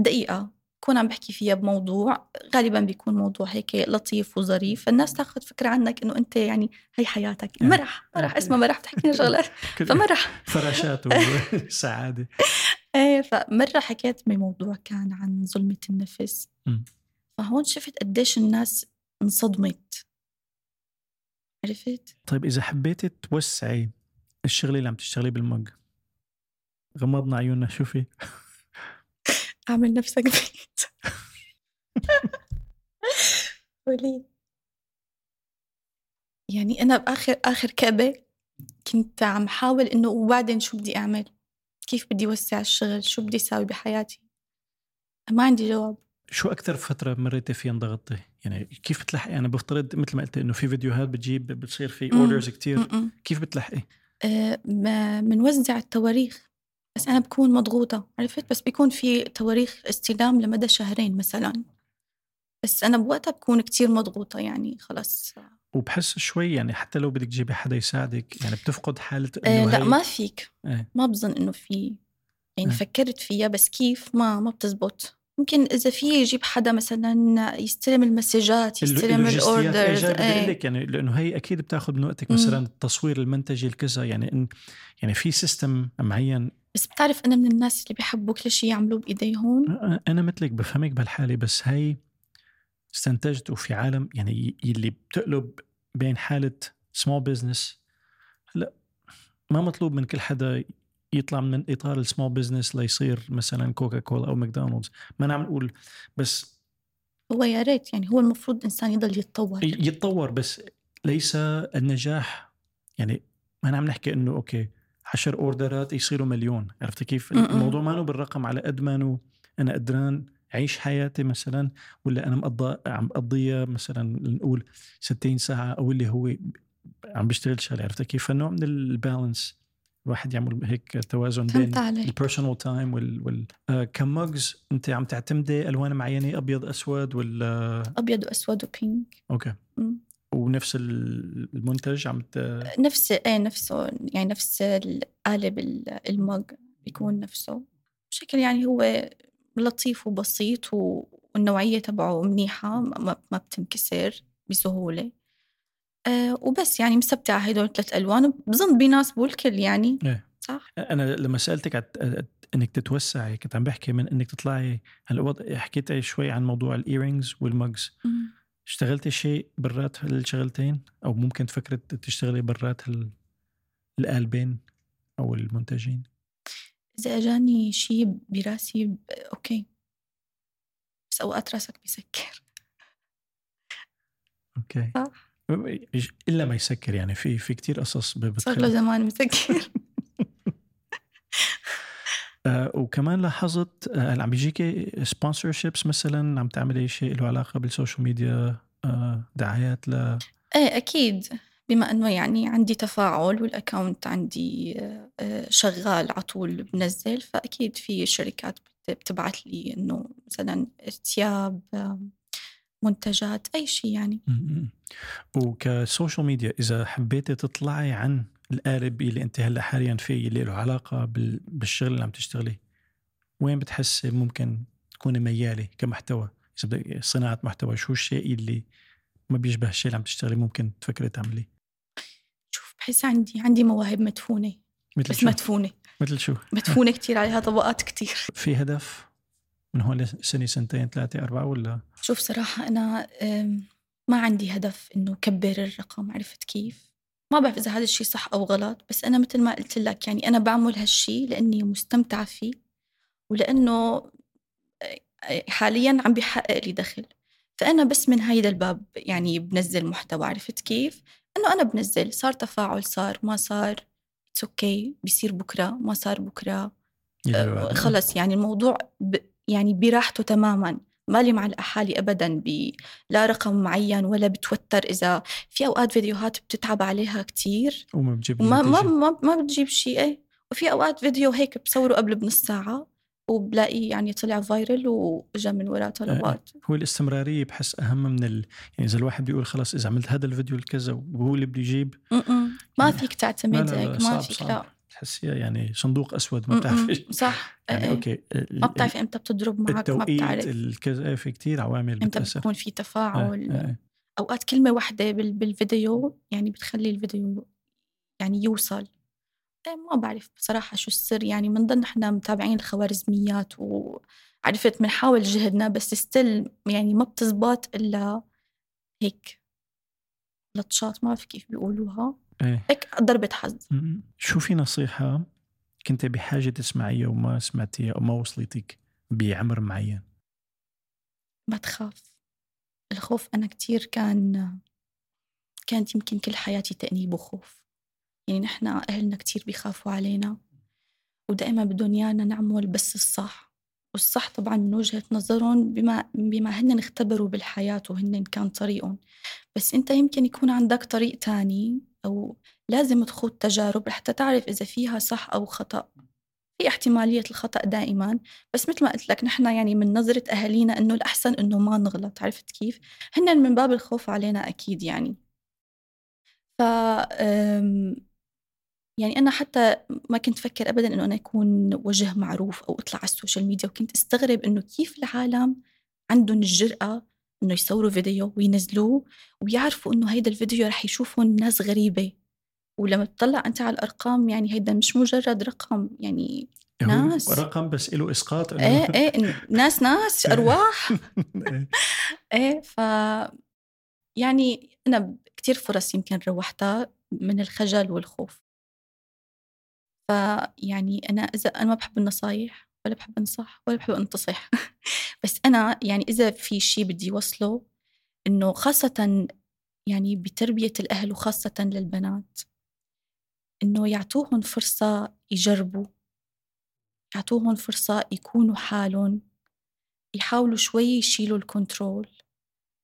دقيقة كون عم بحكي فيها بموضوع غالبا بيكون موضوع هيك لطيف وظريف. فالناس تاخذ فكرة عنك إنه أنت يعني هي حياتك. مرح مرح اسمها مرح بتحكي لنا شغلات. فمرح فراشات وسعادة. إيه فمرة حكيت بموضوع كان عن ظلمة النفس. فهون شفت قديش الناس انصدمت. عرفت؟ طيب إذا حبيتي توسعي الشغل اللي عم تشتغليه بالمج غمضنا عيوننا شوفي. أعمل نفسك بعيد قولي. يعني أنا باخر آخر كعبه كنت عم حاول إنه وبعدين شو بدي أعمل؟ كيف بدي أوسع الشغل؟ شو بدي أساوي بحياتي؟ ما عندي جواب. شو أكثر فترة مريتي فيها انضغطتي؟ يعني كيف بتلحقي؟ أنا بفترض مثل ما قلت إنه في فيديوهات بتجيب بتصير في. اوردرز كتير. م-م. كيف بتلحقي؟ آه، ما- منوزع التواريخ. بس أنا بكون مضغوطة عرفت؟ بس بيكون في تواريخ استلام لمدى شهرين مثلا. بس أنا بوقتها بكون كتير مضغوطة يعني خلص وبحس شوي يعني حتى لو بدك تجيبي حدا يساعدك يعني بتفقد حالة آه إنه لا ما فيك. إيه. ما بظن إنه في يعني إيه. فكرت فيها بس كيف؟ ما ما بتزبط. ممكن إذا في يجيب حدا مثلا يستلم المسجات يستلم إيه، أقول إيه. لك يعني لأنه هي أكيد بتأخذ من وقتك مم. مثلا التصوير المنتجي الكذا يعني إن يعني في سيستم معين بس بتعرف أنا من الناس اللي بيحبوا كل شيء يعملوه بإيديهم أنا مثلك بفهمك بهالحالة بس هي استنتجت وفي عالم يعني ي- يلي بتقلب بين حالة small business لا ما مطلوب من كل حدا يطلع من إطار ال small business ليصير مثلا كوكا كولا أو ماكدونالدز ما أنا عم نقول بس هو يا ريت يعني هو المفروض إنسان يضل يتطور. يتطور بس ليس النجاح. يعني ما أنا عم نحكي إنه okay عشر orders يصيروا مليون. عرفت كيف. الموضوع ما بالرقم. على قد ما أنا قدران اعيش حياتي مثلا ولا أنا مقضى عم بقضيها مثلا نقول 60 ساعة أو اللي هو عم بيشتغل شغلة. عرفت كيف؟ فنوع من ال balance الواحد يعمل هيك توازن بين ال personal time وال, وال... آه ك mugs انت عم تعتمدي؟ ألوان معينة؟ أبيض أسود؟ ولا أبيض وأسود وبينك okay. مم. ونفس ال- المنتج عم ت... نفس إيه نفسه يعني نفس القالب ال- ال mug بيكون نفسه. بشكل يعني هو لطيف وبسيط و- والنوعية تبعه منيحة ما, ما بتنكسر بسهولة. أه وبس يعني مستمتعة هدول ثلاث ألوان بظن بيناسبوا الكل يعني إيه. صح؟ أنا لما سألتك عت... إنك تتوسعي كنت عم بحكي من إنك تطلعي هلا حكيت شوي عن موضوع الايرينجز والمجز. اشتغلتي شيء برات هالشغلتين؟ أو ممكن تفكري تشتغلي برات هال... القالبين أو المنتجين؟ إذا أجاني شيء براسي ب- okay. بس أوقات راسك بيسكر. okay. صح. إلا ما يسكر يعني. في في كثير قصص صار له زمان مسكر. آه وكمان لاحظت آه عم بيجيكي sponsorships مثلا؟ عم تعملي شيء له علاقة بال social media آه دعايات ل إيه أكيد. بما إنه يعني عندي تفاعل وال account عندي شغال على طول بنزل فأكيد في شركات بت- بتبعت لي إنه مثلا ثياب منتجات أي شيء يعني. وك social media إذا حبيتي تطلعي عن القالب اللي أنت هلأ حاليا فيه اللي له علاقة بال- بالشغل اللي عم تشتغليه وين بتحسي ممكن تكوني ميالة كمحتوى؟ إذا بدك صناعة محتوى شو الشيء اللي ما بيشبه الشيء اللي عم تشتغلي ممكن تفكري تعمليه؟ شوف بحس عندي عندي مواهب مدفونة مثل بس شو؟ مدفونة. مثل شو؟ مدفونة كتير عليها طبقات كتير. في هدف؟ من هون لسنه سنتين ثلاثة أربعة ولا شوف صراحة أنا ما عندي هدف إنه كبر الرقم عرفت كيف ما بعرف إذا هذا الشيء صح أو غلط بس أنا مثل ما قلت لك يعني أنا بعمل هالشيء لأني مستمتعة فيه ولأنه آه، حاليا عم بيحقق لي دخل فأنا بس من هيدا الباب يعني بنزل محتوى عرفت كيف إنه أنا بنزل صار تفاعل صار ما صار it's okay okay. بيصير بكرة ما صار بكرة آه،؟ خلص يعني الموضوع ب يعني براحته تماما مالي مع حالي ابدا ب لا رقم معين ولا بتوتر إذا في أوقات فيديوهات بتتعب عليها كتير. وما بتجيب ما النتيجة. ما, ما بتجيب شيء إيه. وفي أوقات فيديو هيك بصوره قبل بنص ساعة وبلاقيه يعني طلع viral واجا من وراه طلبات. هو الاستمرارية بحس أهم من ال... يعني إذا الواحد بيقول خلص إذا عملت هذا الفيديو الكذا وهو اللي بده يجيب. ما فيك تعتمد هيك ما فيك صعب. لا. تحسيها يعني صندوق أسود ما. بتعرفي صح. يعني إيه. okay ما بتعرفي إمتى بتضرب معك ما بتعرف. في كتير عوامل إمتى بتكون في آه، تفاعل آه. أوقات كلمة واحدة بال- بالفيديو يعني بتخلي الفيديو يعني يوصل. ما بعرف بصراحة شو السر. يعني بنضل نحن متابعين الخوارزميات وعرفت بنحاول جهدنا بس ستيل يعني ما بتزبط إلا هيك لطشات ما بعرف كيف بيقولوها. هيك ضربة حظ شو في نصيحة كنت بحاجة تسمعيها وما سمعتيها أو ما وصلتك بعمر معين. ما تخاف. الخوف أنا كتير كان كانت يمكن كل حياتي تأنيب وخوف. يعني نحن أهلنا كتير بيخافوا علينا. ودائما بدهم إيانا نعمل بس الصح. والصح طبعا من وجهة نظرهم بما بما هن اختبروا بالحياة وهن كان طريقهم. بس أنت يمكن يكون عندك طريق تاني. أو لازم تخوض تجارب لحتى تعرف إذا فيها صح أو خطأ في احتمالية الخطأ دائما بس مثل ما قلت لك نحن يعني من نظرة أهالينا إنه الأحسن إنه ما نغلط عرفت كيف؟ هن من باب الخوف علينا أكيد يعني ف يعني أنا حتى ما كنت أفكر أبدا إنه أنا أكون وجه معروف أو أطلع على ال social media وكنت أستغرب إنه كيف العالم عندهم الجرأة إنه يصوروا فيديو وينزلوه ويعرفوا إنه هيدا الفيديو رح يشوفون ناس غريبة. ولما تطلع أنت على الأرقام يعني هيدا مش مجرد رقم يعني ناس. رقم بس له إسقاط إيه إيه ناس ناس أرواح. إيه. إيه ف يعني أنا كثير فرص يمكن روحتها من الخجل والخوف. فيعني أنا إذا أنا ما بحب النصايح ولا بحب أنصح ولا بحب أنتصح بس أنا يعني إذا في شيء بدي وصله إنه خاصة يعني بتربية الأهل وخاصة للبنات إنه يعطوهم فرصة يجربوا يعطوهم فرصة يكونوا حالهم يحاولوا شوي يشيلوا الكنترول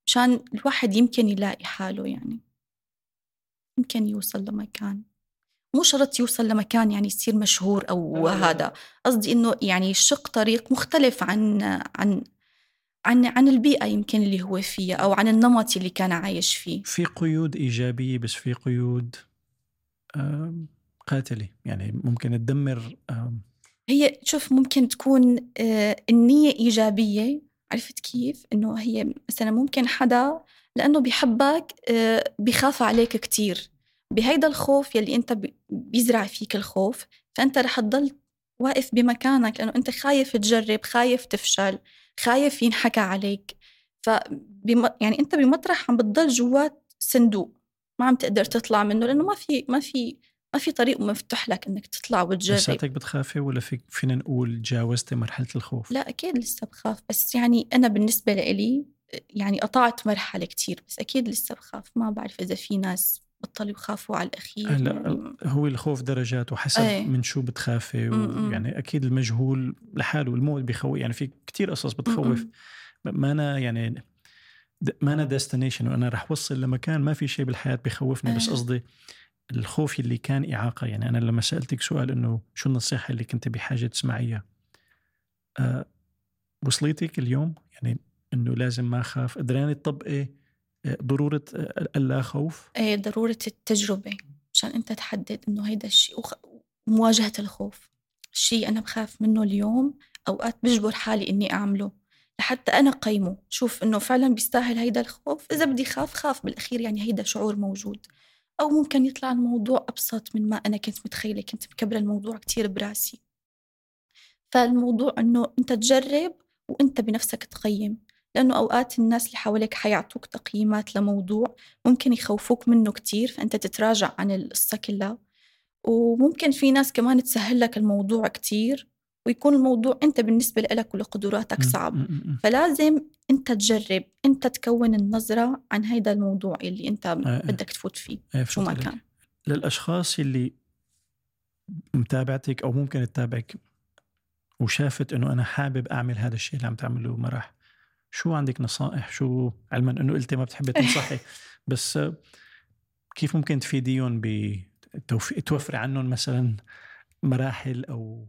مشان الواحد يمكن يلاقي حاله يعني يمكن يوصل لمكان. مو شرط يوصل لمكان يعني يصير مشهور أو هذا. قصدي إنه يعني شق طريق مختلف عن عن عن عن البيئة يمكن اللي هو فيها أو عن النمط اللي كان عايش فيه. في قيود إيجابية بس في قيود قاتلة. يعني ممكن تدمر هي شوف ممكن تكون آه، النية إيجابية. عرفت كيف؟ إنه هي مثلا ممكن حدا لأنه بيحبك آه، بيخاف عليك كتير. بهيدا الخوف يلي انت بيزرع فيك الخوف فأنت رح تضل واقف بمكانك لأنه أنت خايف تجرب خايف تفشل خايف ينحكى عليك. ف يعني أنت بمطرح عم بتضل جوات صندوق ما عم تقدر تطلع منه لأنه ما في ما في ما في طريق مفتوح لك إنك تطلع وتجرب. لساتك بتخافي ولا في فينا نقول تجاوزتي مرحلة الخوف؟ لا أكيد لسه بخاف. بس يعني أنا بالنسبة لإلي يعني قطعت مرحلة كتير بس أكيد لسه بخاف. ما بعرف إذا في ناس بطلوا يخافوا على الأخير هلا هو الخوف درجات وحسب أي. من شو بتخافي ويعني أكيد المجهول لحاله الموت بخوف يعني في كتير قصص بتخوف. ما أنا يعني ما أنا ديستنيشن وأنا رح وصل لمكان ما في شيء بالحياة بخوفني بس قصدي الخوف اللي كان إعاقة. يعني أنا لما سألتك سؤال إنه شو النصيحة اللي كنت بحاجة تسمعيها؟ أه وصليتك اليوم؟ يعني إنه لازم ما أخاف. قدراني تطبقي ضرورة اللا خوف؟ إيه ضرورة التجربة عشان أنت تحدد إنه هيدا الشيء وخ... مواجهة الخوف. شيء أنا بخاف منه اليوم أوقات بجبر حالي إني أعمله لحتى أنا قيمه. شوف إنه فعلا بيستاهل هيدا الخوف إذا بدي خاف خاف بالأخير يعني هيدا شعور موجود. أو ممكن يطلع الموضوع أبسط من ما أنا كنت متخيلة كنت مكبرة الموضوع كتير براسي. فالموضوع إنه أنت تجرب وأنت بنفسك تقيم. لأنه أوقات الناس اللي حواليك حيعطوك تقييمات لموضوع ممكن يخوفوك منه كتير فأنت تتراجع عن القصة كلها وممكن في ناس كمان تسهل لك الموضوع كتير ويكون الموضوع أنت بالنسبة لك ولقدراتك صعب. فلازم أنت تجرب أنت تكون النظرة عن هذا الموضوع اللي أنت آه، آه. بدك تفوت فيه شو ما كان. للأشخاص اللي متابعتك أو ممكن تتابعك وشافت إنه أنا حابب أعمل هذا الشيء اللي عم تعمله مرح شو عندك نصائح؟ شو علما إنه قلتي ما بتحبي تنصحي؟ بس كيف ممكن تفيديهم توفري عنهم مثلا مراحل أو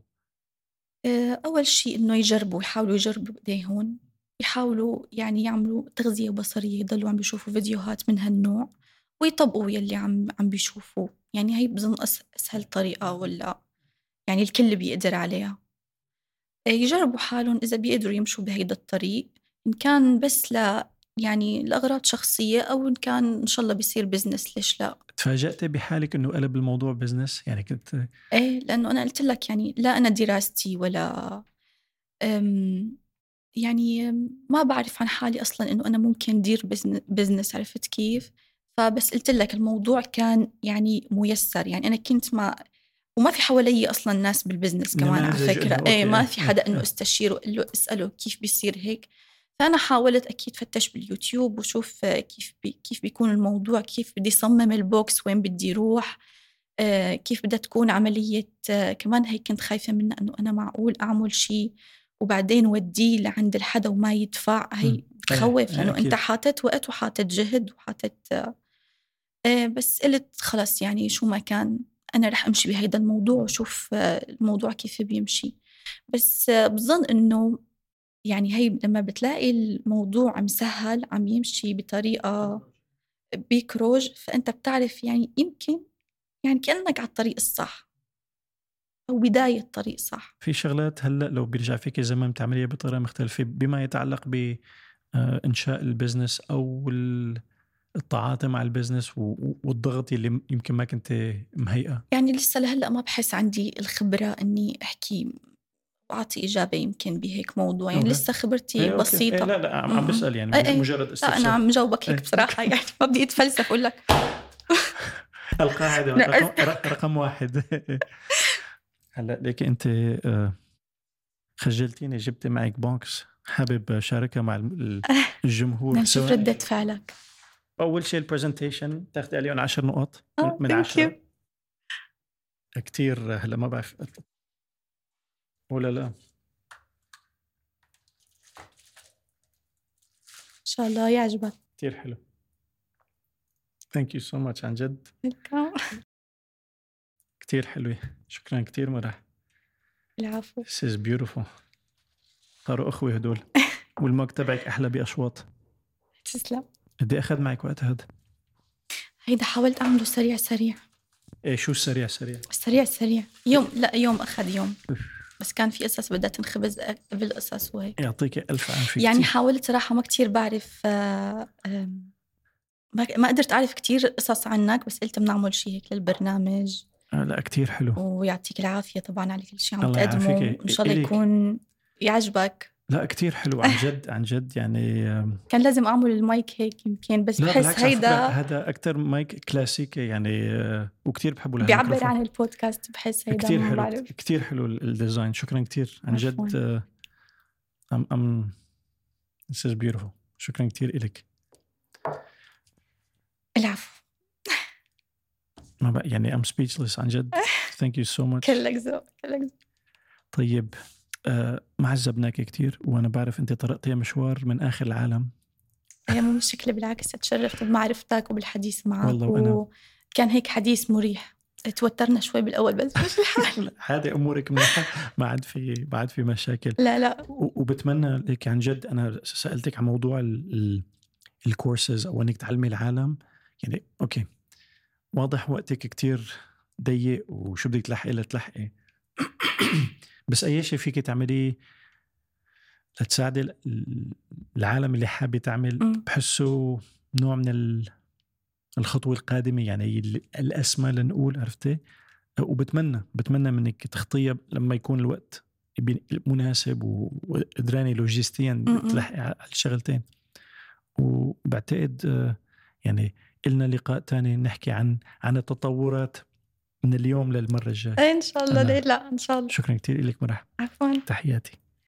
آه، أول شيء إنه يجربوا يحاولوا يجربوا بايديهم يحاولوا يعني يعملوا تغذية بصرية يضلوا عم بيشوفوا فيديوهات من هالنوع ويطبقوا يلي عم عم بيشوفوه. يعني هي بظن أسهل طريقة ولا يعني الكل بيقدر عليها. آه، يجربوا حالهم إذا بيقدروا يمشوا بهيدا الطريق. إن كان بس ل يعني لأغراض شخصية أو إن كان إن شاء الله بيصير business ليش لا؟ تفاجأتي بحالك إنه قلب الموضوع business يعني كنت إيه لأنه أنا قلت لك يعني لا أنا دراستي ولا أم يعني ما بعرف عن حالي أصلا إنه أنا ممكن دير business عرفت كيف؟ فبس قلت لك الموضوع كان يعني ميسر يعني أنا كنت ما وما في حوالي أصلا ناس بال business كمان على فكرة. إيه ما في حدا إنه أستشيره قل له أسأله كيف بيصير هيك. فأنا حاولت أكيد فتش باليوتيوب وشوف كيف بي كيف بيكون الموضوع كيف بدي صمم ال box وين بدي روح آه، كيف بدها تكون عملية آه، كمان هيك كنت خايفة منها إنه أنا معقول أعمل شيء وبعدين وديه لعند الحدا وما يدفع هي. بتخوف إيه، لأنه. أنت حاطط وقت وحاطط جهد وحاطط آه، آه، بس قلت خلص يعني شو ما كان أنا رح أمشي بهيدا الموضوع وشوف آه، الموضوع كيف بيمشي بس آه، بظن إنه يعني هي لما بتلاقي الموضوع مسهل عم يمشي بطريقة بيكروج فأنت بتعرف يعني يمكن يعني كأنك على الطريق الصح أو بداية الطريق صح. في شغلات هلأ لو بيرجع فيك الزمن بتعمليها بطريقة مختلفة بما يتعلق بانشاء ال business أو ال- التعاطي مع ال business والضغط اللي يمكن ما كنت مهيئة. يعني لسه لهلأ ما بحس عندي الخبرة إني أحكي وأعطي إجابة يمكن بهيك موضوع يعني. لسه خبرتي إيه، أوكي. بسيطة إيه لا لا عم, م- عم م. بسأل يعني إيه، إيه. مجرد لا استفسار أنا عم جاوبك هيك إيه. بصراحة يعني ما بدي أتفلسف أقول لك القاعدة رقم, رقم واحد هلا ليك أنت آه، خجلتيني جبت معك بونكس حابب شاركها مع الجمهور نشوف ردة فعلك أول شيء البرزنتيشن تاخذي عليهم 10 نقط من thank 10 كثير هلا ما بعرف ولا لا؟ إن شاء الله يعجبك. كثير حلو. Thank you so much عن جد. كثير حلوة. شكرا كثير مرح. العفو. This is beautiful. صاروا أخوة هدول. وال mug تبعك أحلى بأشواط. تسلم. قد أخذ معك وقت هذا؟ هيدا حاولت أعمله سريع سريع. إيه شو السريع سريع؟ سريع سريع يوم لا يوم أخذ يوم. بس كان في قصص بدها تنخبز قبل قصص وهيك يعطيك ألف عافية يعني كتير. حاولت صراحة ما كتير بعرف آه، ما ما قدرت أعرف كتير قصص عنك بس قلت بنعمل شيء هيك للبرنامج آه لا كثير حلو ويعطيك العافية طبعا على كل شيء عم تقدمه. إن شاء الله. يكون يعجبك لا كثير حلو عن جد عن جد يعني كان لازم أعمل المايك هيك يمكن بس بحس هيدا هذا أكثر مايك كلاسيكي يعني آه، وكثير بحبه بيعبر عن البودكاست بحس هيدا كثير حلو بعرف. كثير حلو ال- ال design شكرا كثير عن جد. آه، ام أم This is beautiful شكرا كثير لك العفو. ما بقى يعني ام speechless عن جد. thank you so much كلك ذوق كلك ذوق. طيب. آه ما عذبناك كثير وأنا بعرف أنت طرقتي مشوار من آخر العالم. هي مو مشكلة بالعكس اتشرفت بمعرفتك وبالحديث معك والله وأنا. وكان هيك حديث مريح. توترنا شوي بالأول بس مشي الحال عادي أمورك منيحة ما عاد في ما عاد في مشاكل. لا لا. وبتمنى لك عن جد أنا سألتك عن موضوع ال- ال- الكورسز أو إنك تعلمي العالم. يعني أوكي. واضح وقتك كتير ضيق وشو بدك تلحقي لتلحقي بس أي شيء فيك تعمليه لتساعدي ال- ال- العالم اللي حابة تعمل. بحسه نوع من ال- الخطوة القادمة يعني ال- الاسمى لنقول عرفتي وبتمنى بتمنى منك تخطيها لما يكون الوقت مناسب وقدراني لوجستيا. تلحقي على الشغلتين وبعتقد يعني إلنا لقاء تاني نحكي عن عن التطورات من اليوم للمرة الجاية. إن شاء الله ليه لا؟ إن شاء الله. شكرا كثير لك مرح عفوا. تحياتي.